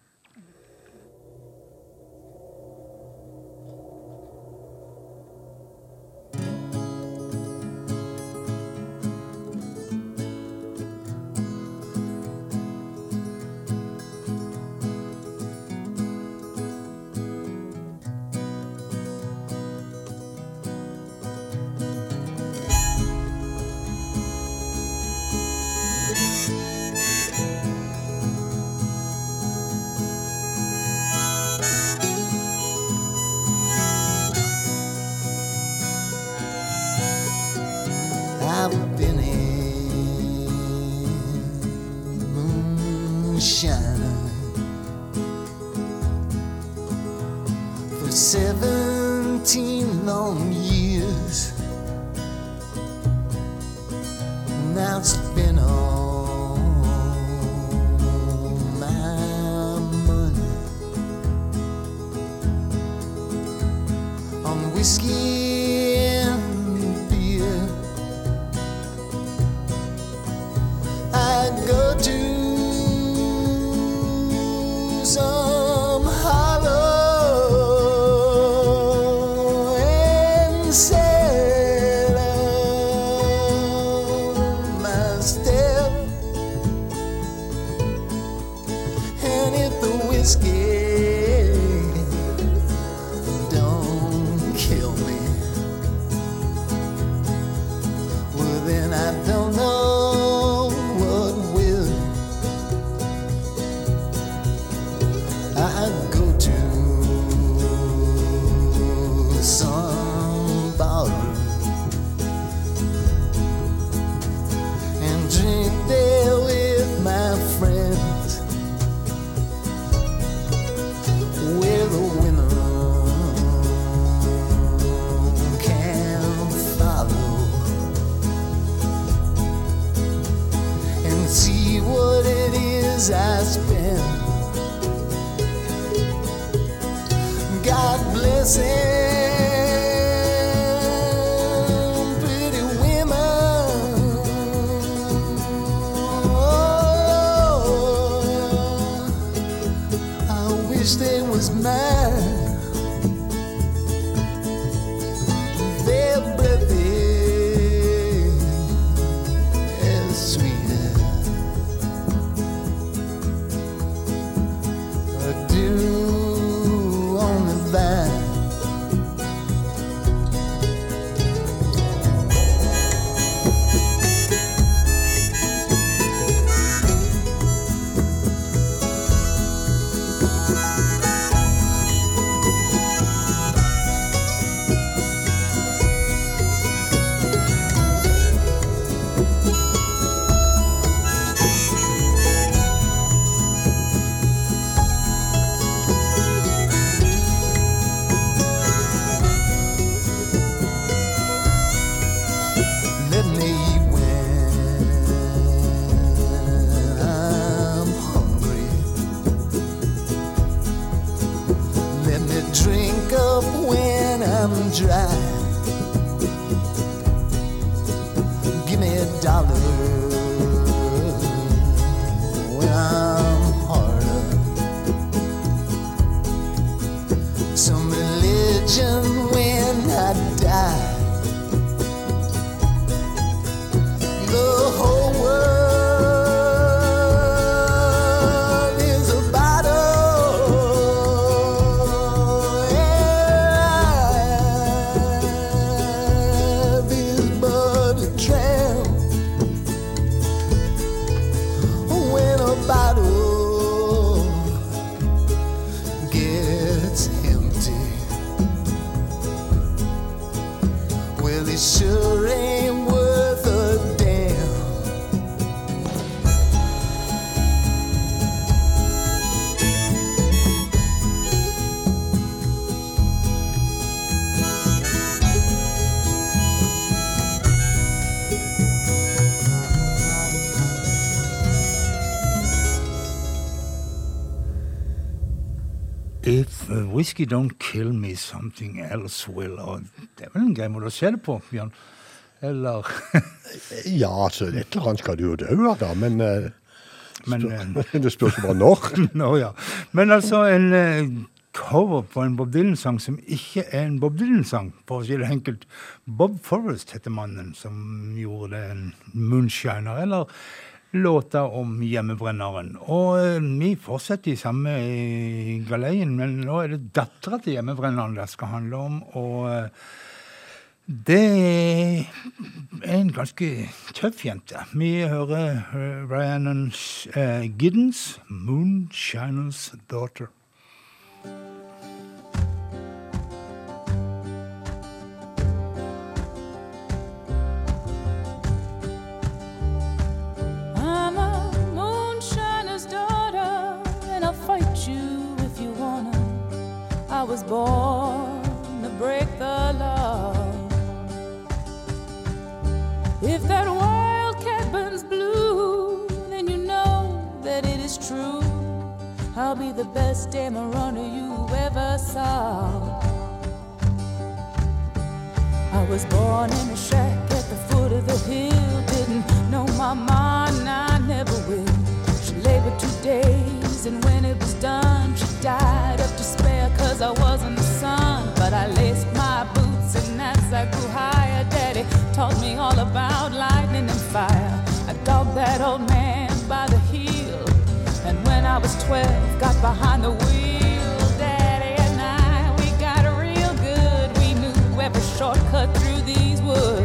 'Whisky Don't Kill Me, Something Else Will'. Og det er vel en grei måte å se det på, Bjørn? Eller Ja, altså, et eller annet skal du jo dø av, da, men, eh, Men, spør, Det spørs bare når. Nå, ja. Men altså, en uh, cover på en Bob Dylan-sang som ikke er en Bob Dylan-sang, for å si det enkelt. Bob Forrest heter mannen som gjorde det, en moonshiner, eller låta om hjemmebrenneren. Og eh, vi fortsetter i samme eh, galeien, men nå er det dattera til hjemmebrenneren det skal handle om. og... eh, det er en ganske tøff jente. Vi hører Rhiannon Giddens, 'Moonshiner's Daughter'. Was born to break the law. If that wildcat burns blue, then you know that it is true. I'll be the best damn runner you ever saw. I was born in a shack at the foot of the hill. Didn't know my ma, and I never will. She labored two days, and when it was done, she died Cause I wasn't the son, but I laced my boots, and as I grew higher, daddy taught me all about lightning and fire. I dogged that old man by the heel, and when I was 12, got behind the wheel. Daddy and I, we got real good. We knew every shortcut through these woods.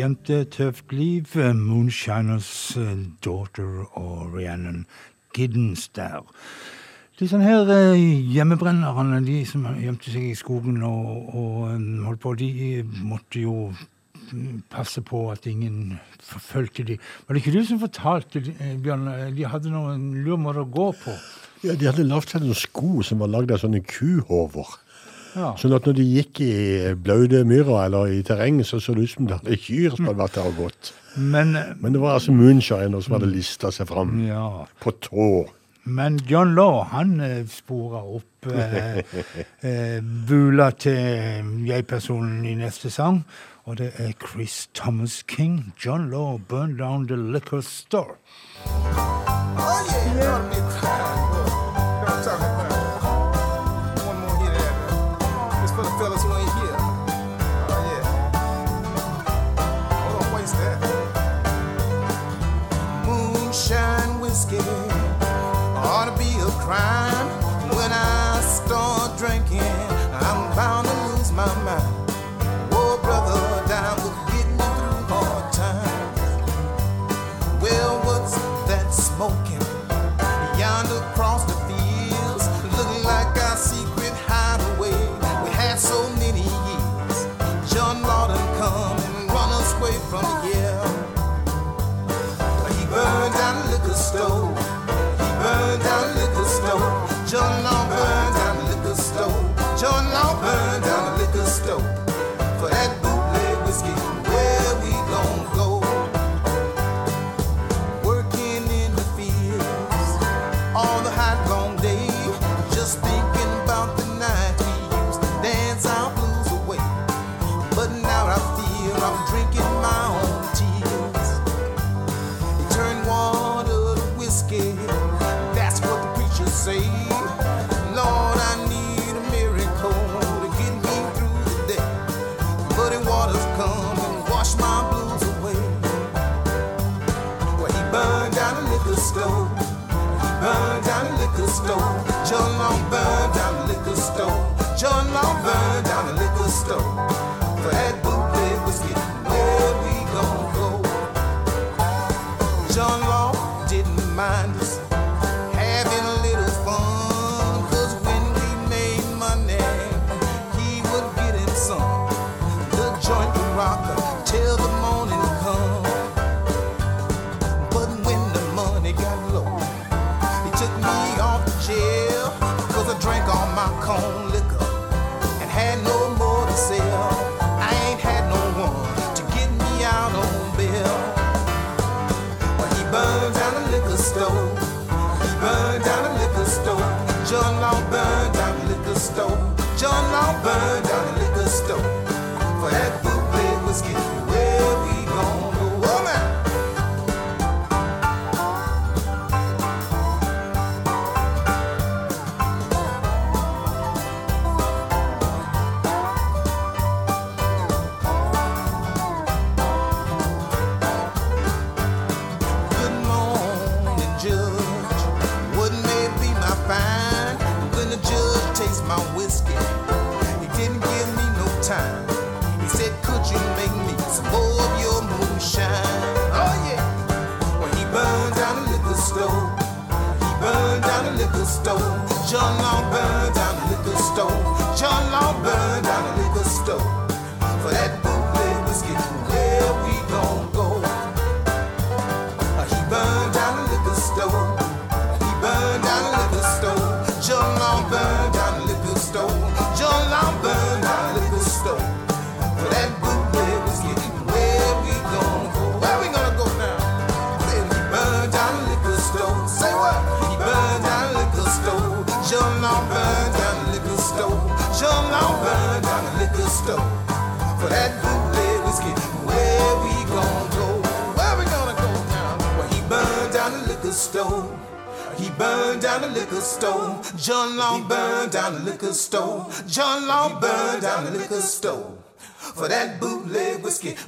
Jente, tøft liv. Moonshiners eh, Daughter og Rhiannon Giddens der. Disse her eh, hjemmebrennerne, de som gjemte seg i skogen og, og eh, holdt på, de måtte jo mm, passe på at ingen forfulgte de. Var det ikke du som fortalte, Bjørn, de hadde noen lur måte å gå på? Ja, De hadde lagd seg noen sko som var lagd av sånne kuhover. Ja. Sånn at når de gikk i blaute myrer eller i terreng, så så det ut som det hadde kyr som hadde vært der og gått. Men, Men det var altså moonshiner som hadde lista seg fram ja. på tå. Men John Law han eh, spora opp eh, eh, bula til mm, jeg-personen i neste sang. Og det er Chris Thomas King. John Law Burn down the liquor store. Oh, yeah.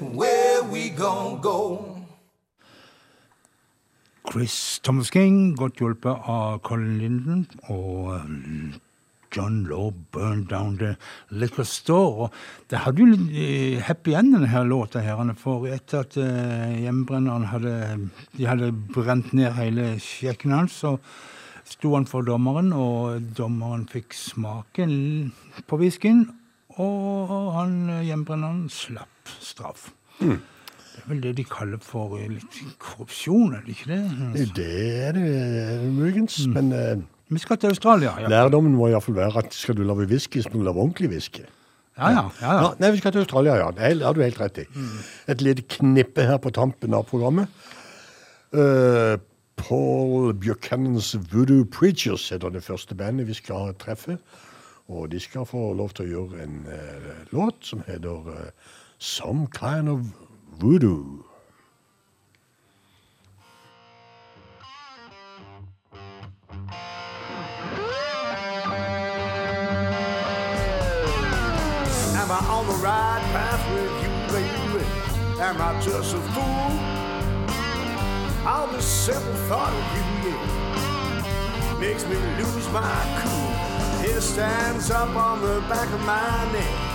Where we gonna go. Chris Thomas King, godt hjulpet av Colin Linden og um, John Law Burn Down The Liquor Store. Det hadde jo litt eh, happy end, denne her låta. For etter at eh, hjemmebrenneren hadde, de hadde brent ned hele kjekken hans, så sto han for dommeren, og dommeren fikk smaken på whiskyen. Og han eh, hjemmebrenneren slapp straff. Mm. Det er vel det de kaller for eh, litt korrupsjon, er det ikke det? Eh, det er det eh, muligens, mm. men eh, Vi skal til Australia. Ja. Lærdommen må iallfall være at skal du lage whisky, så må du lage ordentlig whisky. Ja, ja, ja, ja. Nei, vi skal til Australia, ja. Det har du helt rett i. Mm. Et lite knippe her på tampen av programmet. Uh, Paul Buchanans Voodoo Preachers heter det første bandet vi skal treffe. Og de skal få lov til å gjøre en uh, låt som heter uh, Some Kind of Voodoo. Am I on the right path with you, baby? Am I just a fool? All the simple thought of you, yeah, makes me lose my cool. It stands up on the back of my neck.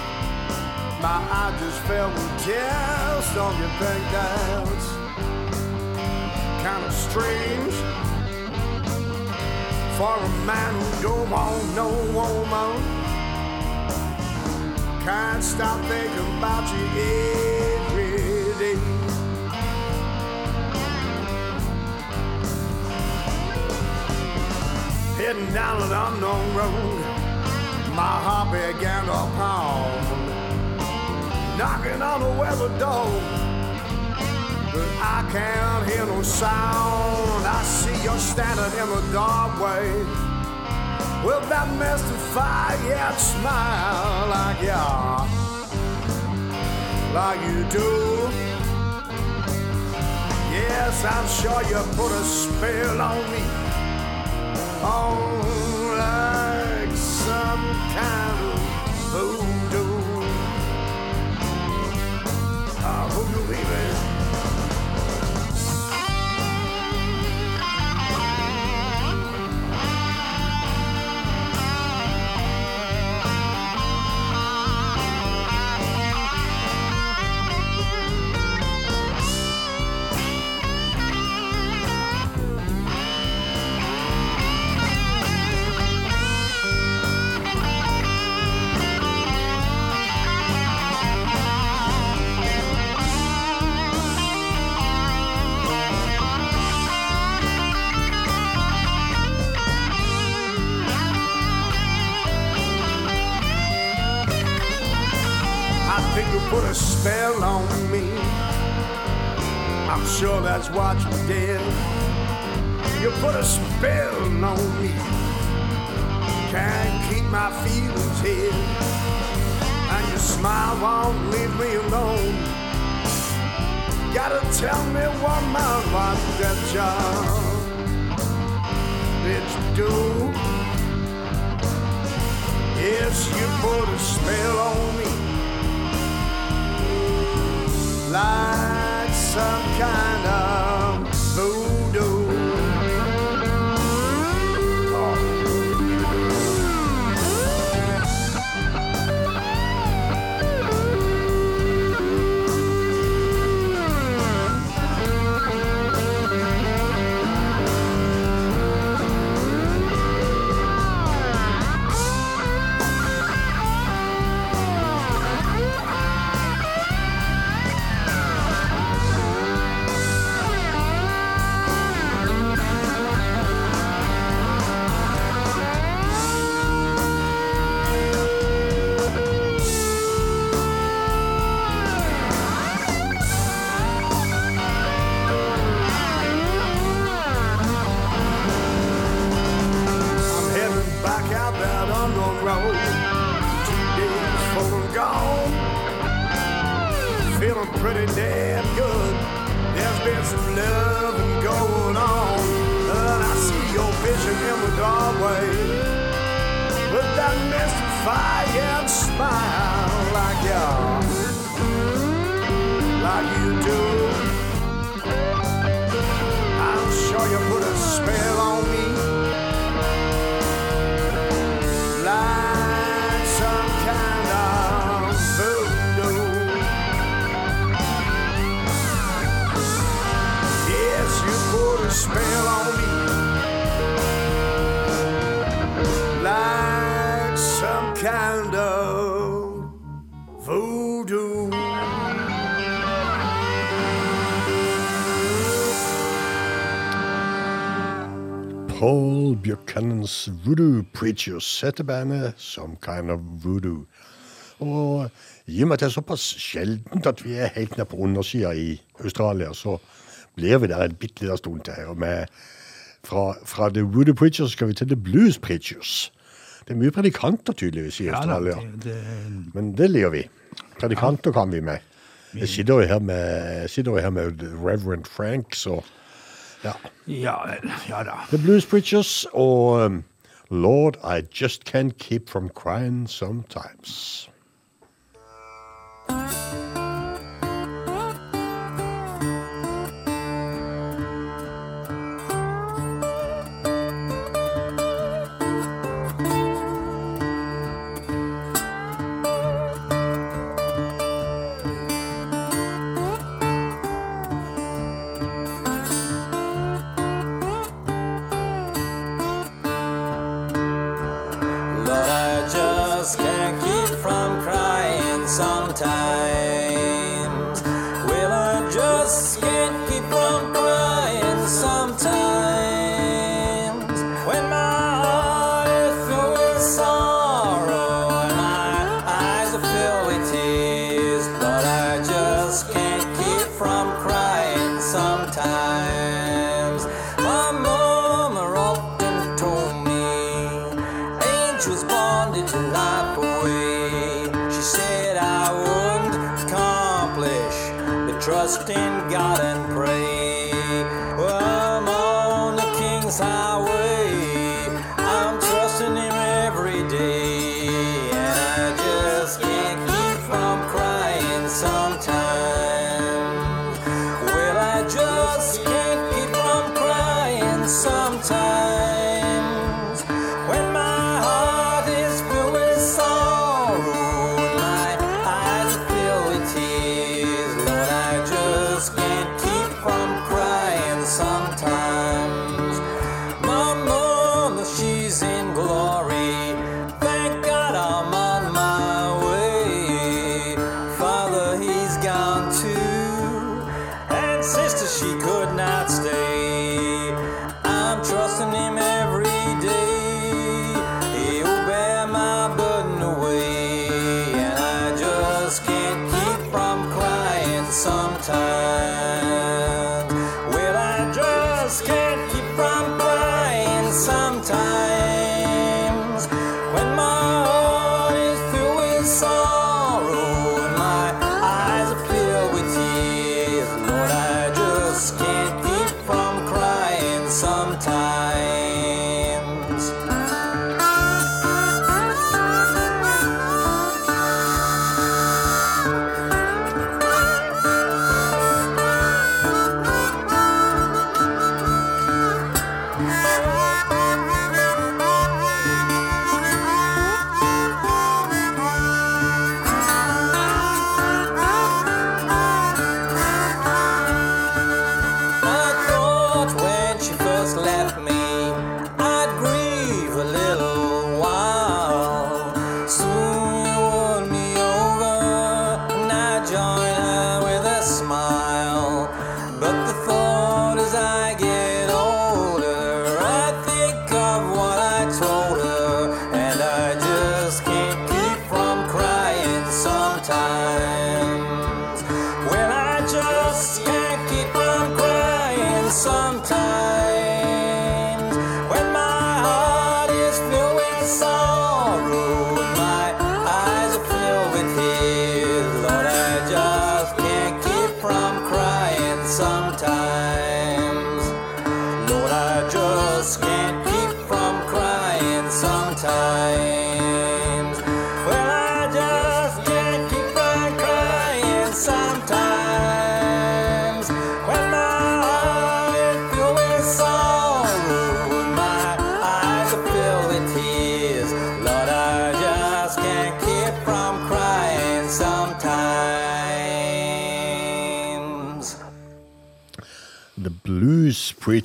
My eye just fell with tears. Don't you think that's kind of strange for a man who don't want no woman? Can't stop thinking about you every day. Heading down an unknown road, my heart began to pound. Knocking on the weather door, but I can't hear no sound. I see you standing in the doorway with that mystified yet smile like you, like you do. Yes, I'm sure you put a spell on me, oh, like some kind of voodoo. Put a spell on me. Can't keep my feelings hid. And your smile won't leave me alone. Gotta tell me, what that job did you do? Yes, you put a spell on me like some kind of pretty damn good. There's been some loving going on. And I see your vision in the doorway. With that mystified smile like you, like you do. I'm sure you put a spell on me. Paul Buchanan's Voodoo Preachers heter bandet Some Kind of Voodoo. Og i og med at det er såpass sjeldent at vi er helt nede på undersida i Australia, så blir vi der en bitte liten stund til. og med, fra, fra The Woody Preachers skal vi til The Blues Preachers. Det er mye predikanter, tydeligvis, i Australia. Ja. Men det liker vi. Predikanter kan vi med. Jeg sitter jo her med, jo her med Reverend Frank, så ja. ja. Ja, da. The Blues Preachers og um, Lord I Just Can't Keep From Crying Sometimes. thank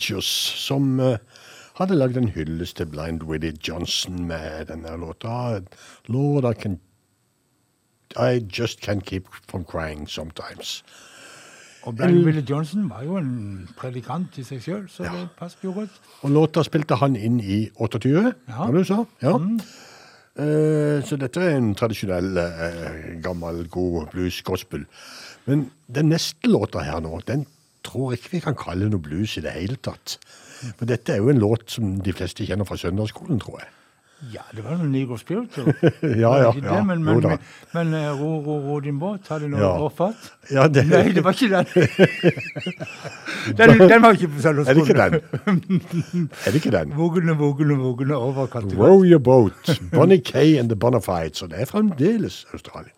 Pictures, som eh, hadde lagd en hyllest til Blind Willie Johnson med denne låta. Lord, I, can, I just can't keep from crying sometimes. Og Blind en, Willie Johnson var jo en predikant i seg sjøl, så ja. det passet jo godt. Og låta spilte han inn i 28, ja. du sa? Ja. Mm. Uh, så dette er en tradisjonell, uh, gammel, god blues gospel. Men den neste låta her nå, den tror ikke vi kan kalle noe blues i det hele tatt. For dette er jo en låt som de fleste kjenner fra søndagsskolen, tror jeg. Ja, det var noen Negro Spiritual. Ja, ja, ja. Men, men, men, men eh, ro, ro, ro din båt, har du noe Ja. ja. Ja, det- Nei, det var ikke den. den, den var ikke på søndagsskolen. Er det ikke den? Er det ikke den? Vogene, vogene, vogene over Kattegat. Row Your Boat, Bonnie Kay and the Bonafides. Og det er fremdeles Australia.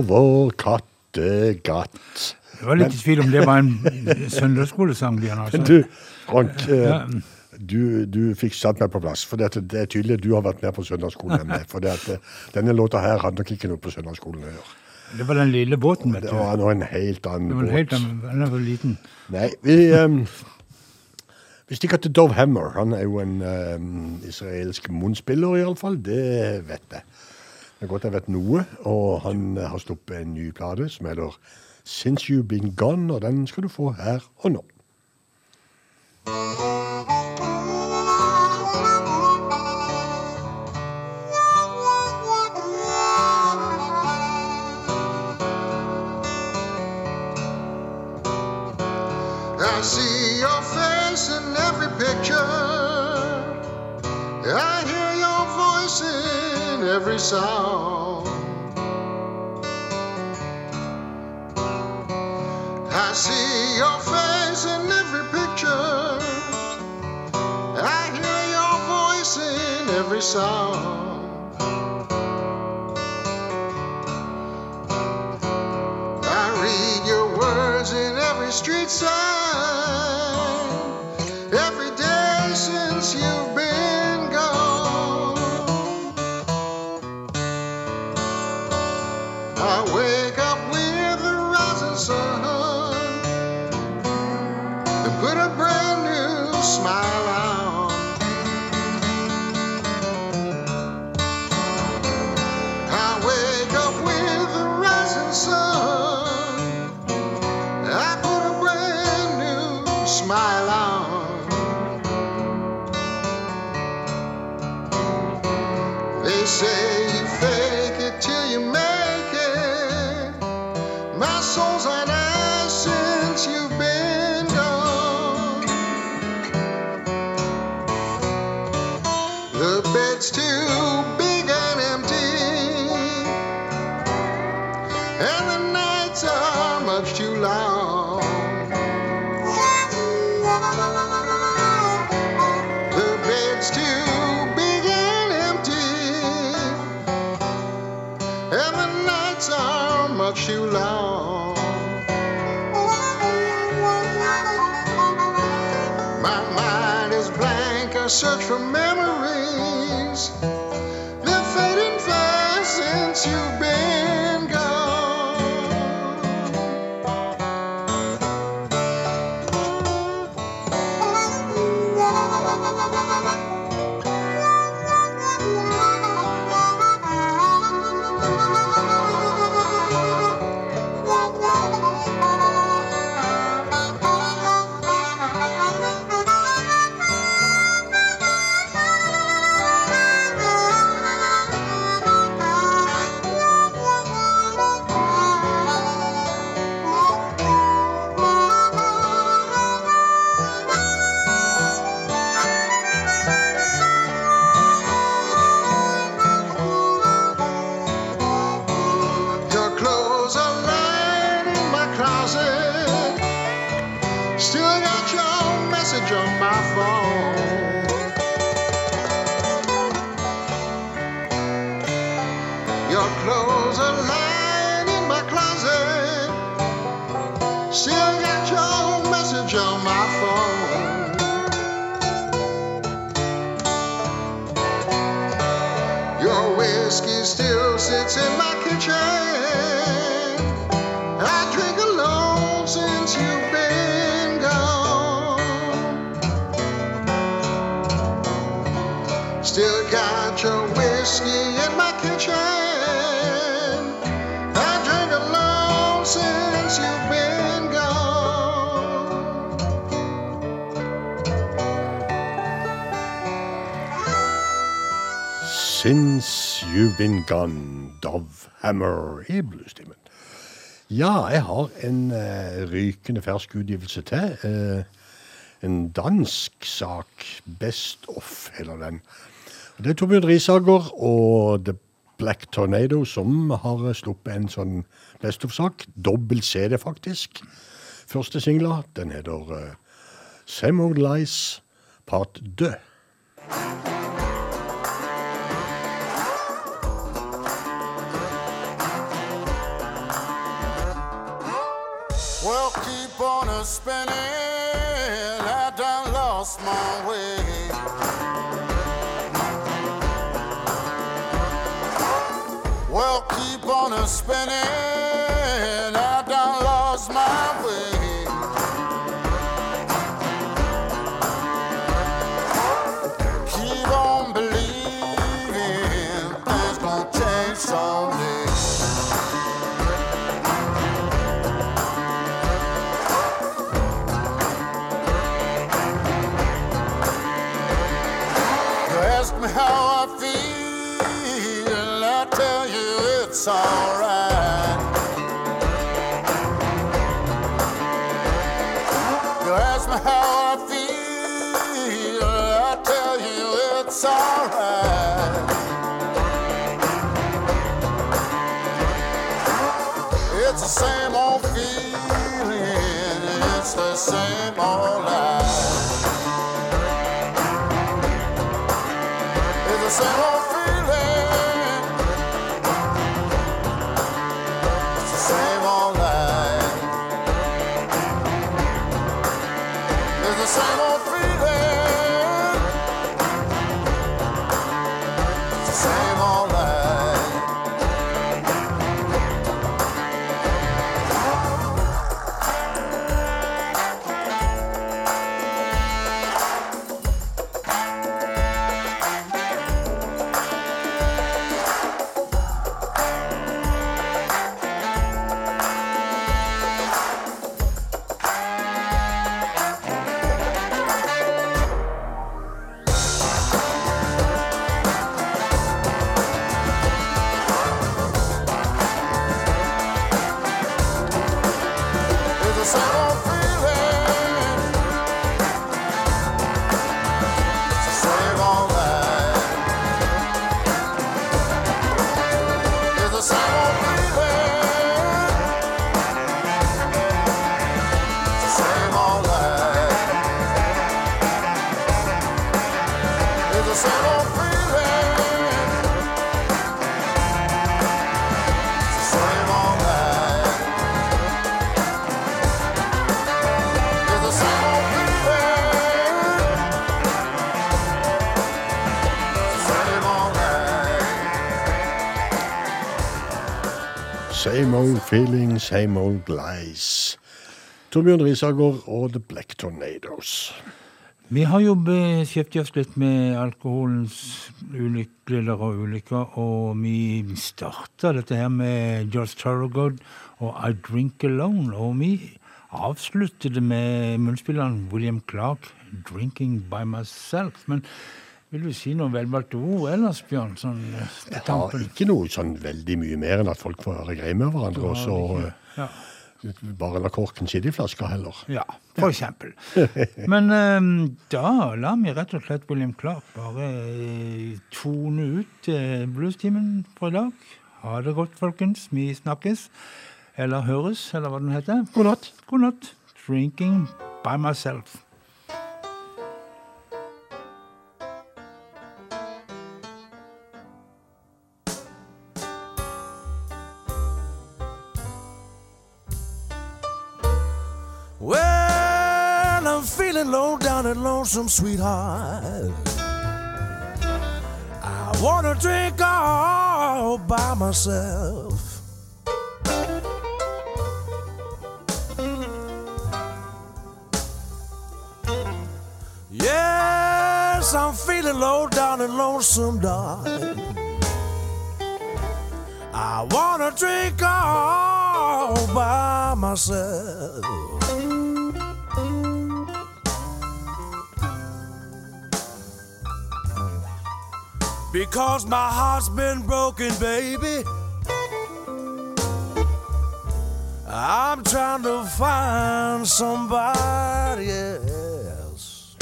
Over Kattegatt. Jeg var litt i tvil om det var en søndagsskolesang. Altså. Du, Frank, eh, du, du fikk satt meg på plass. For det, det er tydelig at du har vært mer på søndagsskolen enn meg. For det at, eh, denne låta her hadde nok ikke noe på søndagsskolen å gjøre. Det var den lille båten, vet du. Det var nå en helt annen båt. helt annen, den var liten. Nei, vi, um, vi stikker til Dove Hammer. Han er jo en um, israelsk munnspiller, iallfall. Det vet jeg. Det er godt jeg vet noe. Og han eh, har sluppet en ny plate som heter Since You've Been Gone, og den skal du få her og nå. I see your face in every picture. I hear in every sound I see your face in every picture. I hear your voice in every song. I read your words in every street sign. Gandalf Hammer i Bluestimen. Ja, jeg har en eh, rykende fersk utgivelse til. Eh, en dansk sak. Best Off heller den. Det er Torbjørn Risager og The Black Tornado som har sluppet en sånn Best Off-sak. Dobbel CD, faktisk. Første singla. Den heter eh, Same Old Lies Part Deux. keep on a spinning. I done lost my way. Well, keep on a spinning. Torbjørn Risagård og The Black Tornadoes. Vi har jo beskjeftiget oss litt med alkoholens ulykker og ulykker, og vi starta dette her med George Thorogood og I Drink Alone. Og vi avsluttet det med munnspilleren William Clark, 'Drinking By Myself'. Men vil du si noen velvalgte ord ellers, Bjørn? Sånn Jeg har ikke noe sånn veldig mye mer enn at folk får høre greie med hverandre, og så Ja. Bare la korken sitte i flaska heller. Ja, for eksempel. Men eh, da lar vi rett og slett William Clark bare eh, tone ut eh, bluestimen for i dag. Ha det godt, folkens. Vi snakkes. Eller høres, eller hva den heter. God natt. God natt. Drinking by myself. Feeling low down and lonesome, sweetheart. I wanna drink all by myself. Yes, I'm feeling low down and lonesome, darling. I wanna drink all by myself. Because my heart's been broken, baby. I'm trying to find somebody else.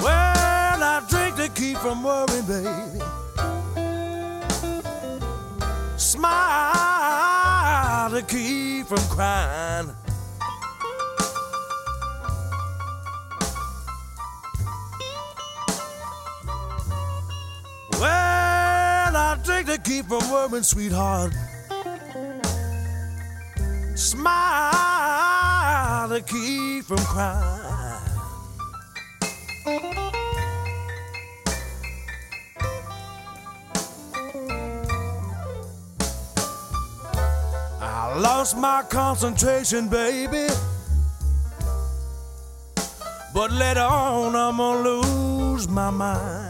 Well, I drink to keep from worrying, baby. Smile to keep from crying. To keep from worrying, sweetheart. Smile to keep from crying. I lost my concentration, baby. But later on, I'm gonna lose my mind.